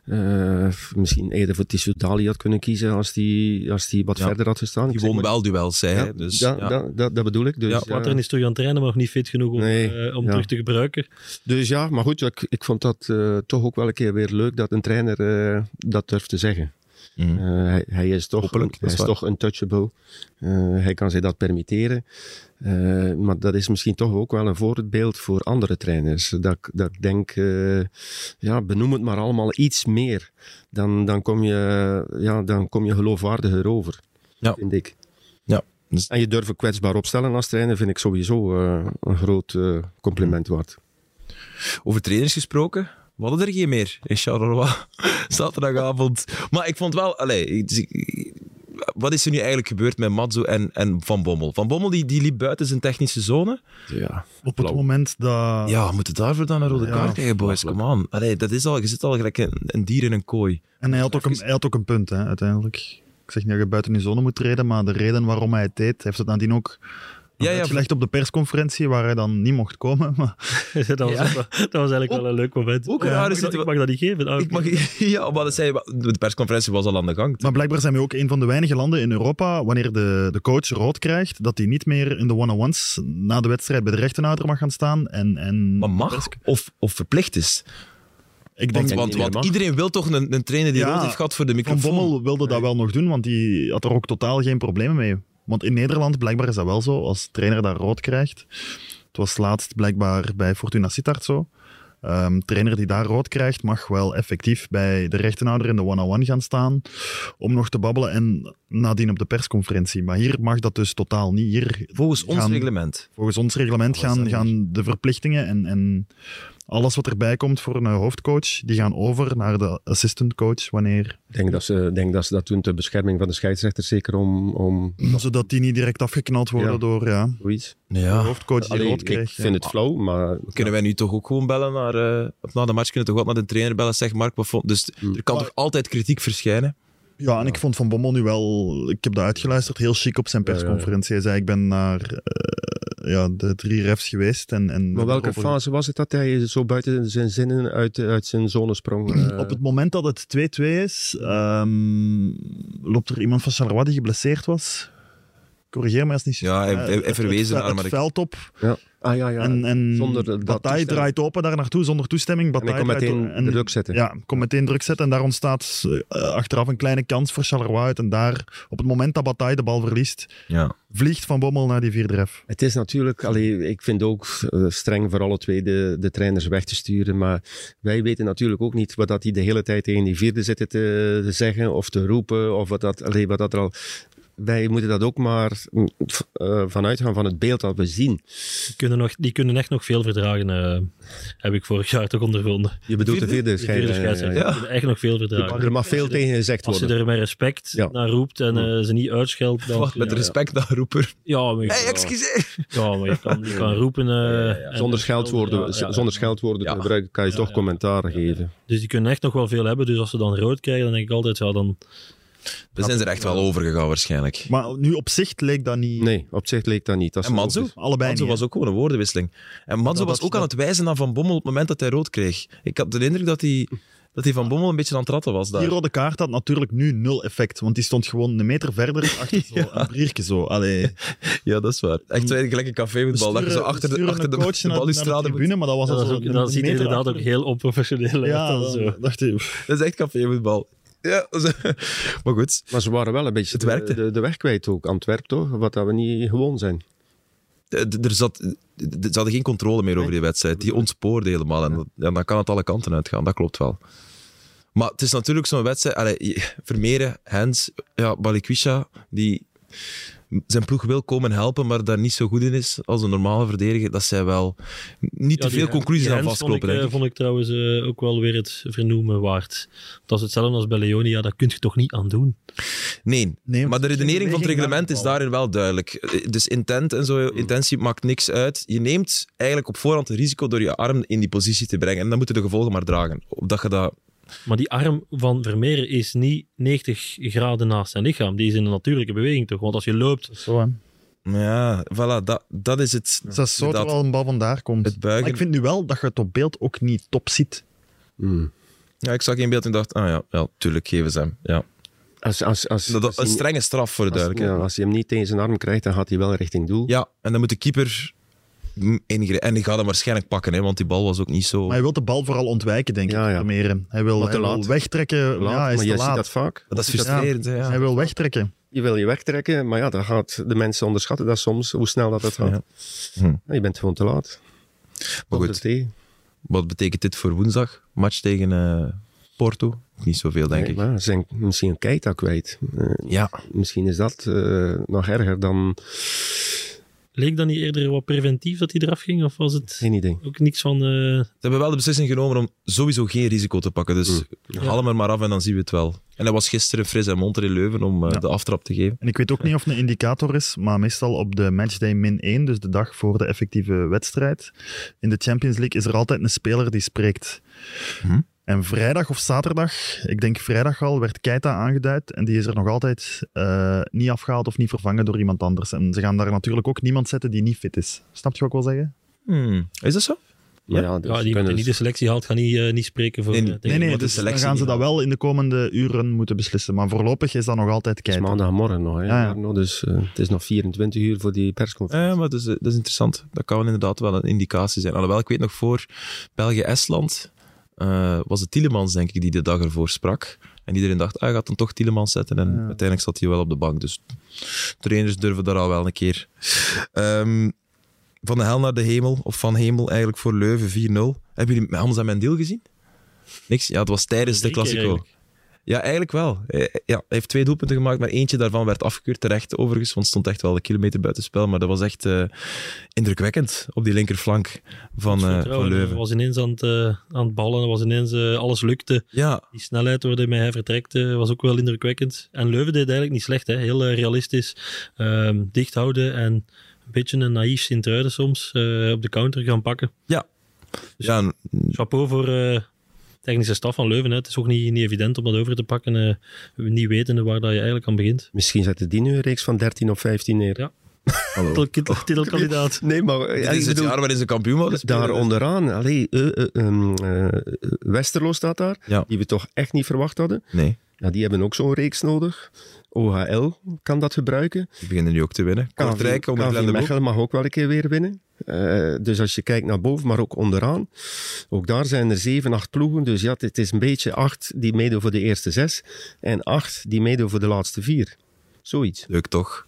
eh, misschien eerder voor Tissot Dali had kunnen kiezen als die, als die wat Ja. verder had gestaan. Die won wel duels, zei Ja, hij. Dus, ja, ja. Dat, dat, dat bedoel ik. Dus, Ja, Wateren is terug aan het trainen, maar nog niet fit genoeg om, Nee, om ja. terug te gebruiken. dus ja, maar goed, ik, ik vond dat eh, toch ook wel een keer weer leuk dat een trainer dat durft te zeggen. Mhm. Eh, hij, hij is toch, Hopelijk, hij is waar. toch untouchable. Eh, hij kan zich dat permitteren. Eh, maar dat is misschien toch ook wel een voorbeeld voor andere trainers. Dat, dat ik denk, ja, benoem het maar allemaal iets meer. Dan, dan, kom, je, ja, dan kom je geloofwaardiger over, Ja. vind ik. Ja, dus- En je durven kwetsbaar opstellen als trainer vind ik sowieso een groot compliment waard. Over trainers gesproken. We hadden er geen meer in Charleroi. <laughs> Zaterdagavond. Maar ik vond wel... Allee, ik- wat is er nu eigenlijk gebeurd met Matzo en, en Van Bommel? Van Bommel die, die liep buiten zijn technische zone. Ja, Op het moment dat... Ja, we moeten daarvoor dan een rode Ja, kaart krijgen, boys. Come on. Allee, dat is al, je zit al gelijk een, een dier in een kooi. En hij had, ook een, hij had ook een punt, hè, uiteindelijk. ik zeg niet dat je buiten je zone moet treden, maar de reden waarom hij het deed, heeft het nadien ook Ja, ja, uitgelegd op de persconferentie waar hij dan niet mocht komen. Maar <laughs> dat, was, Ja. dat was eigenlijk wel een leuk moment. Ook een Ja, rare ik, mag dat, ik mag dat niet geven. Ik mag, <laughs> ja, maar dat zei, de persconferentie was al aan de gang. Maar blijkbaar zijn we ook een van de weinige landen in Europa, wanneer de, de coach rood krijgt, dat hij niet meer in de one-on-ones na de wedstrijd bij de rechtenhouder mag gaan staan. En, en Maar mag of, of verplicht is. Ik denk, Want, iedereen wil toch een, een trainer die Ja, rood heeft gehad voor de Van microfoon. Bommel wilde dat wel nog doen, want die had er ook totaal geen problemen mee. Want in Nederland, blijkbaar is dat wel zo, als trainer daar rood krijgt. Het was laatst blijkbaar bij Fortuna Sittard zo. Ehm trainer die daar rood krijgt, mag wel effectief bij de rechtenhouder in de one-on-one gaan staan om nog te babbelen en nadien op de persconferentie. Maar hier mag dat dus totaal niet. Hier Volgens ons reglement. Volgens ons reglement gaan, gaan de verplichtingen en, en alles wat erbij komt voor een hoofdcoach, die gaan over naar de assistant coach wanneer, Ik denk dat, ze, denk dat ze dat doen ter bescherming van de scheidsrechters, zeker om, om zodat die niet direct afgeknald worden Ja. door ja, zoiets. de Ja. hoofdcoach die Allee, rood ik krijgt. vind het flauw, maar Kunnen wij nu toch ook gewoon bellen naar... eh, of na de match kunnen we toch wel naar de trainer bellen. Zeg Mark, wat vond... Dus er kan Maar- toch altijd kritiek verschijnen? Ja, en ik vond Van Bommel nu wel, ik heb dat uitgeluisterd, heel chic op zijn Ja, ja, ja. persconferentie. Hij zei, ik ben naar eh, ja, de drie refs geweest. En, en Maar welke over- fase was het dat hij zo buiten zijn zinnen uit, uit zijn zone sprong? <clears throat> eh? Op het moment dat het 2-2 is, ehm, loopt er iemand van Charleroi die geblesseerd was. Corrigeer me als niet Ja, hij- Eh, hij- hij het- veld op. ja. Ah ja, ja. en en zonder dat Bataille draait open daar naartoe zonder toestemming. en hij Bataille kon meteen en- de druk zetten. Ja, komt meteen druk zetten. En daar ontstaat eh, achteraf een kleine kans voor Charleroi uit. En daar, op het moment dat Bataille de bal verliest, Ja. vliegt Van Bommel naar die vierde ref. Het is natuurlijk, allee, ik vind ook eh, streng voor alle twee de, de trainers weg te sturen. Maar wij weten natuurlijk ook niet wat dat die de hele tijd tegen die vierde zitten te, te zeggen of te roepen. Of wat dat, allee, wat dat er al. Wij moeten dat ook maar eh, vanuit gaan van het beeld dat we zien. Die kunnen, nog, die kunnen echt nog veel verdragen, eh, heb ik vorig jaar toch ondervonden. Je bedoelt de vierde De vierde scheidsrechter. ja. Die kunnen echt nog veel verdragen. Er mag veel tegen gezegd Als je worden. er met respect Ja. naar roept en eh, ze niet uitscheldt, dan... Wat, met ja, respect naar roeper. Ja, maar je, Hey, excuseer! ja, maar je kan, je kan roepen... eh, en- Zonder scheldwoorden, Ja, ja, ja. zonder scheldwoorden Ja. te gebruiken kan je toch commentaar geven. Dus die kunnen echt nog wel veel hebben. Dus als ze dan rood krijgen, dan denk ik altijd, ja, dan... We zijn er echt wel over gegaan waarschijnlijk. Maar nu op zicht leek dat niet... Nee, op zich leek dat niet. Dat En Matsu? logisch. Allebei was ook gewoon een woordenwisseling. En Matsu Dat- was dat- ook aan het wijzen naar Van Bommel op het moment dat hij rood kreeg. Ik had de indruk dat hij, dat hij Van Bommel een beetje aan het ratten was daar. Die rode kaart had natuurlijk nu nul effect, want die stond gewoon een meter verder achter <laughs> zo, een briertje zo. Allee, <laughs> Ja, dat is waar. Echt zo gelijk een cafévoetbal. Dat je zo achter de, achter de, coach <laughs> de balustrade tribune, maar dat was dat al is zo ook, een- dan een ziet inderdaad ook heel onprofessioneel uit. Ja, dan zo. dacht Dat is echt cafévoetbal. Ja, <laughs> maar goed. Maar ze waren wel een beetje Het de, werkte. de, de weg kwijt ook. Antwerp toch? Wat dat we niet gewoon zijn. Er zat, ze hadden geen controle meer over die wedstrijd. Die ontspoorde helemaal. En ja, dan kan het alle kanten uitgaan. Dat klopt wel. Maar het is natuurlijk zo'n wedstrijd. Allee, Vermeeren, Hens, ja, Balikwisha, die zijn ploeg wil komen helpen, maar daar niet zo goed in is als een normale verdediger. Dat zij wel niet te Ja, veel conclusies aan Hens vastkloppen. Vond ik, eh, vond ik trouwens eh, ook wel weer het vernoemen waard. Dat is hetzelfde als bij Leonie. Ja, daar kun je toch niet aan doen. Nee, Nee, maar de redenering van het reglement is daarin wel duidelijk. Dus intent en zo, intentie maakt niks uit. Je neemt eigenlijk op voorhand het risico door je arm in die positie te brengen. En dan moeten de gevolgen maar dragen. Opdat je dat... Maar die arm van Vermeeren is niet 90 graden naast zijn lichaam. Die is in een natuurlijke beweging toch? Want als je loopt... zo hè. Ja, voilà, dat, dat is het. Dat is zo Inderdaad. terwijl een bal vandaar komt. Het buigen. Maar ik vind nu wel dat je het op beeld ook niet top ziet. Hmm. Ja, ik zag geen beeld en dacht, ah ja, ja tuurlijk, geven ze hem. Ja. Als, als, als, Dat, als dat, een strenge straf voor de als, duidelijkheid. ja, als hij hem niet tegen zijn arm krijgt, dan gaat hij wel richting doel. Ja, en dan moet de keeper. En die gaat hem waarschijnlijk pakken, hè, want die bal was ook niet zo... Maar hij wil de bal vooral ontwijken, denk ik. ja. Vermeeren. Hij wil, hij wil wegtrekken. Laat, ja, hij is maar te je laat. ziet dat vaak. dat is frustrerend, hè, ja. Hij wil wegtrekken. Je wil je wegtrekken, maar ja, dan gaat de mensen onderschatten dat soms, hoe snel dat, dat gaat. Ja. Hm. Je bent gewoon te laat. Maar Komt goed, wat betekent dit voor woensdag? Match tegen eh, Porto? Niet zoveel, denk Nee, ik. maar ze zijn misschien een Keita kwijt. Eh, Ja, misschien is dat eh, nog erger dan... Leek dat niet eerder wat preventief dat hij eraf ging? Of was het Geen idee. ook niks van... eh, ze hebben wel de beslissing genomen om sowieso geen risico te pakken. Dus haal hem er maar af en dan zien we het wel. En hij was gisteren fris en monter in Leuven om eh, Ja. de aftrap te geven. En ik weet ook niet of het een indicator is, maar meestal op de matchday min 1, dus de dag voor de effectieve wedstrijd, in de Champions League is er altijd een speler die spreekt. Hm? En vrijdag of zaterdag, ik denk vrijdag al, werd Keita aangeduid. En die is er nog altijd eh, niet afgehaald of niet vervangen door iemand anders. En ze gaan daar natuurlijk ook niemand zetten die niet fit is. Snap je wat ik wil zeggen? Hmm. Is dat zo? Ja? ja, dus Ja, die, kunnen die niet de selectie haalt, gaat niet, eh, niet spreken voor... Nee, eh, nee, tegen- Nee, nee, wat de dus dan selectie gaan ze dat wel in de komende uren moeten beslissen. Maar voorlopig is dat nog altijd Het is Keita. maandagmorgen nog, hè, Ja. Arno, dus het is nog 24 uur voor die persconferentie. Ja, maar dat is, dat is interessant. Dat kan inderdaad wel een indicatie zijn. Alhoewel, ik weet nog voor België-Estland eh, was het Tielemans, denk ik, die de dag ervoor sprak. En iedereen dacht, ah, hij gaat dan toch Tielemans zetten. En Ja. uiteindelijk zat hij wel op de bank. Dus trainers durven daar al wel een keer. Ehm, van de hel naar de hemel, of van hemel eigenlijk voor Leuven 4-0. Hebben jullie Hamza Mendil gezien? Niks? Ja, het was tijdens de eigenlijk. Ja, eigenlijk wel. Hij, ja, hij heeft twee doelpunten gemaakt, maar eentje daarvan werd afgekeurd terecht overigens, want het stond echt wel een kilometer buitenspel. Maar dat was echt eh, indrukwekkend op die linkerflank van, eh, van Leuven. Hij was ineens aan het, eh, aan het ballen, was ineens, eh, alles lukte. Ja, Die snelheid waarmee hij vertrekt eh, was ook wel indrukwekkend. En Leuven deed eigenlijk niet slecht. Hè? Heel eh, realistisch. ehm, dicht houden en een beetje een naïef Sint-Truiden soms eh, op de counter gaan pakken. ja. ja Chapeau voor eh technische staf van Leuven. Hè. Het is ook niet, niet evident om dat over te pakken. eh, niet wetende waar dat je eigenlijk aan begint. Misschien zetten die nu een reeks van 13 of 15 neer. Ja. <laughs> hallo. Titel- Titelkandidaat. <laughs> Nee, maar Dit ja, is het bedoel, jaar waarin ze kampioen worden daar onderaan, allee, eh, eh, ehm, eh, Westerlo staat daar, Ja. die we toch echt niet verwacht hadden. Nee, Ja, die hebben ook zo'n reeks nodig. OHL kan dat gebruiken. die beginnen nu ook te winnen. Kortrijk onder KV de. Mechelen mag ook wel een keer weer winnen. Eh, dus als je kijkt naar boven, maar ook onderaan. Ook daar zijn er zeven, acht ploegen. Dus ja, het is een beetje acht die meedoen voor de eerste zes. En acht die meedoen voor de laatste vier. Zoiets. Leuk toch?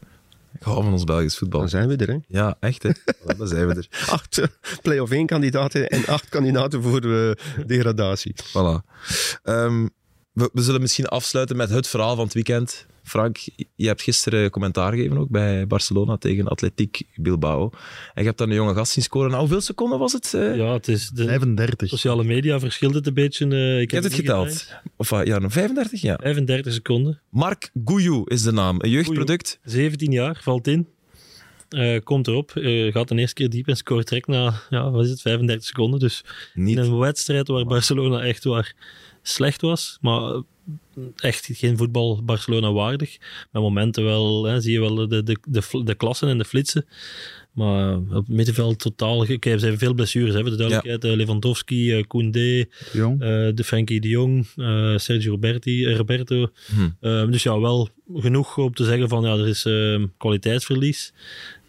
Ik hou van ons Belgisch voetbal. Dan zijn we er, hè. Ja, echt hè. <laughs> Dan zijn we er. <laughs> Acht eh, play-off 1 kandidaten en acht kandidaten voor eh, degradatie. Voilà. Ehm, we, we zullen misschien afsluiten met het verhaal van het weekend. Frank, je hebt gisteren commentaar gegeven ook bij Barcelona tegen Atletiek Bilbao. En je hebt dan een jonge gast zien scoren. Nou, hoeveel seconden was het? eh? Ja, het is de 35. sociale media verschilt het een beetje. eh, ik Je hebt het niet geteld. gedraaid. Of ah, ja, nog 35? Ja. 35 seconden. Marc Gouillou is de naam. Een jeugdproduct. 17 jaar, valt in. Eh, komt erop, eh, gaat de eerste keer diep en scoort direct na, ja, wat is het, 35 seconden. Dus in Niet. een wedstrijd waar Barcelona echt waar slecht was, maar eh, echt geen voetbal Barcelona waardig. Met momenten wel, hè, zie je wel de, de, de, de klassen en de flitsen. Maar eh, op het middenveld totaal, oké, er zijn veel blessures, hè, voor de duidelijkheid. Eh, Lewandowski, eh, Koundé, Jong. de Frenkie de Jong, Sergio Roberti, Roberto. Hm. Ehm, dus ja, wel genoeg om te zeggen van ja, er is ehm, kwaliteitsverlies.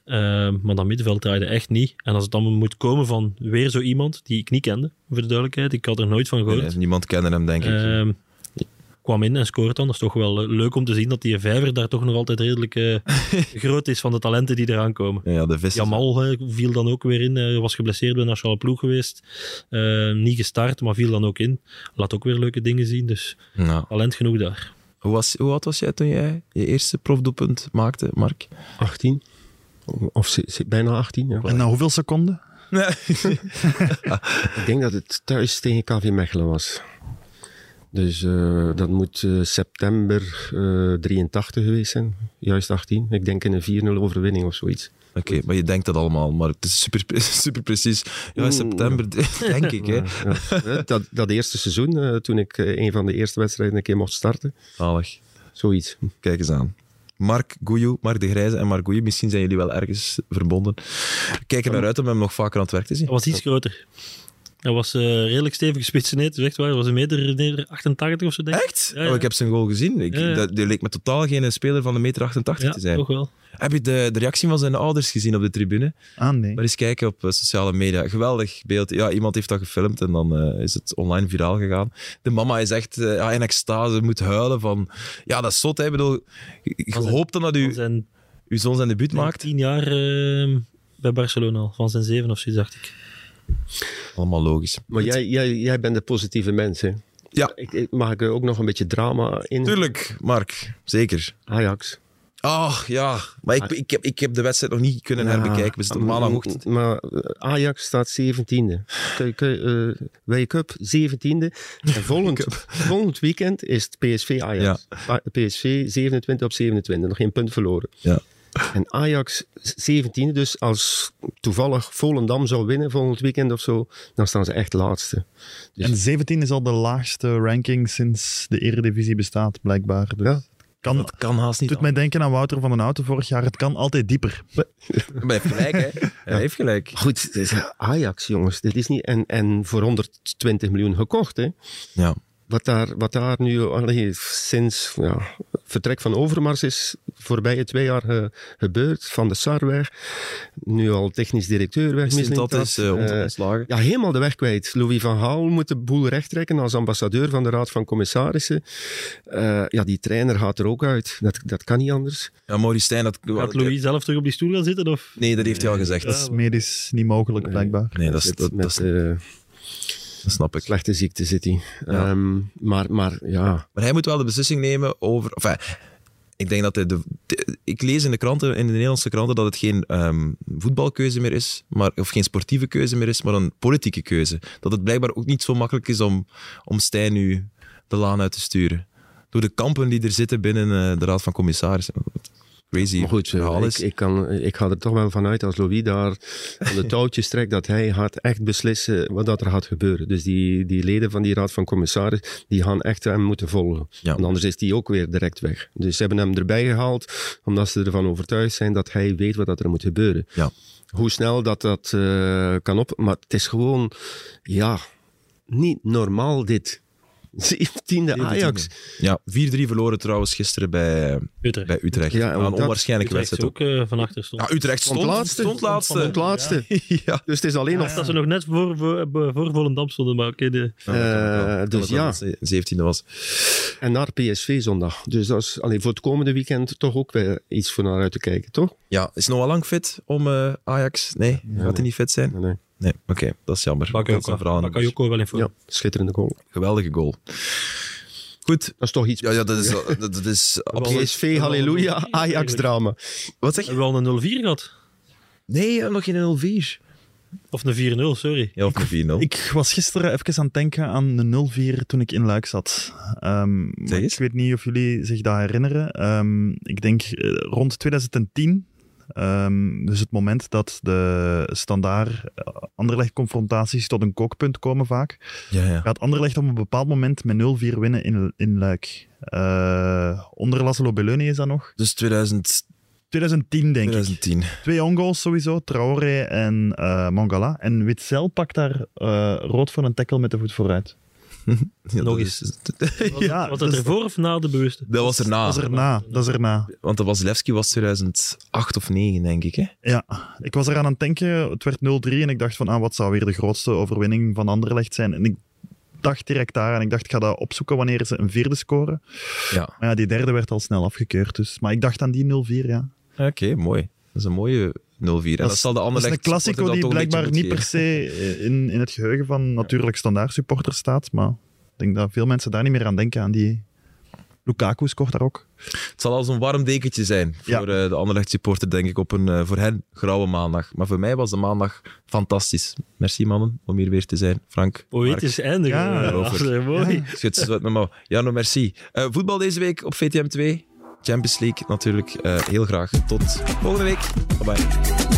Ehm, maar dat middenveld draaide echt niet. En als het dan moet komen van weer zo iemand die ik niet kende, voor de duidelijkheid, ik had er nooit van gehoord. Nee, niemand kende hem, denk ik. Kwam in en scoort dan. Dat is toch wel eh, leuk om te zien dat die vijver daar toch nog altijd redelijk eh, <laughs> groot is van de talenten die eraan komen. ja, de vis. Jamal eh, viel dan ook weer in. Hij was geblesseerd bij de nationale ploeg geweest. Eh, niet gestart, maar viel dan ook in. Laat ook weer leuke dingen zien. Dus Nou, talent genoeg daar. hoe, was, hoe oud was jij toen jij je eerste profdoelpunt maakte, Mark? 18. Of bijna 18, ja. En na hoeveel seconden? <laughs> Ik denk dat het thuis tegen KV Mechelen was. Dus eh, dat moet eh, september eh 83 geweest zijn. Juist 18. Ik denk in een 4-0 overwinning of zoiets. Oké, maar je denkt dat allemaal, maar het is super, <laughs> super precies. Ja, in september, <laughs> denk ik. Hè. Ja, ja. Dat, dat eerste seizoen, eh, toen ik een van de eerste wedstrijden een keer mocht starten. Zalig. Zoiets. Kijk eens aan. Mark Gouillou, Mark de Grijze en Mark Gouillou, misschien zijn jullie wel ergens verbonden. Kijk er naar uit om hem nog vaker aan het werk te zien. Hij was iets groter. Hij was eh, redelijk stevig gespitseneerd. Dus echt waar, hij was een meter, meter 88 of zo, denk ik. Echt? Ja, ja. Oh, ik heb zijn goal gezien. Ik, Ja, ja. Dat, die leek me totaal geen speler van de meter 88 Ja, te zijn. toch wel. Heb je de, de reactie van zijn ouders gezien op de tribune? Ah, nee. Maar eens kijken op eh, sociale media. Geweldig beeld. Ja, iemand heeft dat gefilmd en dan eh, is het online viraal gegaan. De mama is echt ja, in extase, moet huilen van... Ja, dat is zot. Hè. Ik bedoel, je, hoopt dan dat u, zijn uw zoon zijn debuut maakt. tien jaar eh, bij Barcelona al. Van zijn zeven of zo, dacht ik. Allemaal logisch. Maar jij, jij, jij bent de positieve mens, hè? Ja. Ik, mag ik er ook nog een beetje drama in? Tuurlijk, Mark. Zeker. Ajax. Ah, ja. Maar ik, ik, heb, ik heb de wedstrijd nog niet kunnen Ja, herbekijken. Op maandagochtend. Maar eh, Ajax staat 17e. Kun- kun- eh, Wij Cup 17e. En <laughs> volgend, volgend weekend is het PSV Ajax. PSV 27 op 27. Nog geen punt verloren. Ja. En Ajax 17e, dus als toevallig Volendam zou winnen volgend weekend of zo, dan staan ze echt laatste. Dus- En 17 is al de laagste ranking sinds de Eredivisie bestaat, blijkbaar. Dus Ja. kan, Dat kan haast niet. doet mij denken aan Wouter van den Houten vorig jaar. Het kan altijd dieper. <laughs> Maar hij heeft gelijk, hè. Hij heeft gelijk. Goed, het is Ajax, jongens. Dit is niet, en, en voor 120 miljoen gekocht, hè. Ja. Wat daar, wat daar nu allee, sinds ja, vertrek van Overmars is voorbije twee jaar ge- gebeurd. Van de Sar weg, nu al technisch directeur weg. Misschien dat is eh, Eh, ontslagen. ja, helemaal de weg kwijt. Louis van Gaal moet de boel rechttrekken als ambassadeur van de Raad van Commissarissen. Eh, ja, die trainer gaat er ook uit. Dat, dat kan niet anders. Ja, Maurice Stijn, dat... Gaat Louis zelf terug op die stoel gaan zitten? Of? Nee, dat heeft hij al gezegd. Dat is medisch niet mogelijk, blijkbaar. Nee, dat, is, dat, dat, eh, dat snap ik. slechte ziekte zit hij. Ja. Ehm, maar, maar ja, Maar hij moet wel de beslissing nemen over... Enfin, ik denk dat hij de, de- Ik lees in de kranten, in de Nederlandse kranten, dat het geen ehm, voetbalkeuze meer is, maar, of geen sportieve keuze meer is, maar een politieke keuze. Dat het blijkbaar ook niet zo makkelijk is om, om Stijn nu de laan uit te sturen. Door de kampen die er zitten binnen eh, de Raad van Commissarissen. Crazy Maar goed, verhaal ik, is. ik, kan, ik ga er toch wel vanuit als Louis daar van de touwtjes trekt, dat hij gaat echt beslissen wat dat er gaat gebeuren. Dus die, die leden van die raad van commissaris, die gaan echt hem moeten volgen. Ja. Want anders is die ook weer direct weg. Dus ze hebben hem erbij gehaald, omdat ze ervan overtuigd zijn dat hij weet wat dat er moet gebeuren. Ja. Hoe snel dat dat eh, kan op... Maar het is gewoon, ja, niet normaal dit. 17e Ajax. Ja, 4-3 verloren trouwens gisteren bij, Utrecht. bij Utrecht. Ja, een onwaarschijnlijke Utrecht wedstrijd ook. ook eh, van achter stond. Ja, Utrecht stond, Stond laatste. Stond laatste. Het laatste. <laughs> ja. Dus het is alleen nog... Dat ze nog net voor, voor, voor Volendam stonden, maar oké. de- Eh, dus ja. 17e was. En naar PSV zondag. Dus dat is allee, voor het komende weekend toch ook weer iets voor naar uit te kijken, toch? Ja, is Noah Lang fit om eh, Ajax? Nee, gaat hij nee. niet fit zijn? Nee, nee. Nee, oké, dat is jammer. Bakayoko wel in. Ja, schitterende goal. Geweldige goal. Goed. Dat is toch iets. Ja, ja dat is, dat, dat is. <laughs> PSV, halleluja, Ajax-drama. Wat zeg je? Hebben we al een 0-4 gehad? Nee, nog geen 0-4. Of een 4-0, sorry. Ja, of een 4-0. Ik was gisteren even aan het denken aan de 0-4 toen ik in Luik zat. Ehm, Zeg eens. ik weet niet of jullie zich dat herinneren. Ehm, ik denk eh, rond 2010. Ehm, dus het moment dat de standaard eh, Anderlecht-confrontaties tot een kookpunt komen vaak. Ja, ja. Gaat Anderlecht op een bepaald moment met 0-4 winnen in, in Luik. Eh, onder Laszlo Belloni is dat nog. Dus 2000, 2010 denk ik. 2010. Twee ongoals sowieso, Traoré en eh, Mangala. En Witzel pakt daar rood voor een tackle met de voet vooruit. <laughs> Ja, Nog eens. is- <laughs> Ja, Was dus- dat ervoor of na de bewuste? dat was erna. Dat is erna, dat is erna. Want de Wasilewski was 2008 of 9, denk ik. Hè? Ja, ik was eraan aan het denken, het werd 0-3 en ik dacht van, ah, wat zou weer de grootste overwinning van Anderlecht zijn? En ik dacht direct daar en ik dacht, ik ga dat opzoeken wanneer ze een vierde scoren. Ja. Maar ja, die derde werd al snel afgekeurd, dus. Maar ik dacht aan die 0-4, ja. Oké, mooi. Dat is een mooie 0-4. En dat, is- zal de Dat is een klassico supporter die blijkbaar niet per se in, in het geheugen van natuurlijk standaard supporters staat, maar ik denk dat veel mensen daar niet meer aan denken, aan die... Lukaku scoort daar ook. Het zal als een warm dekentje zijn Ja. voor eh, de Anderlecht supporter, denk ik, op een eh, voor hen grauwe maandag. Maar voor mij was de maandag fantastisch. Merci mannen, om hier weer te zijn. Frank, Poëtisch eindigen. Ja, Ja, is mooi. Zwet met me. Ja, no, merci. Eh, voetbal deze week op VTM 2. Champions League natuurlijk. Eh, heel graag. Tot volgende week. Bye bye.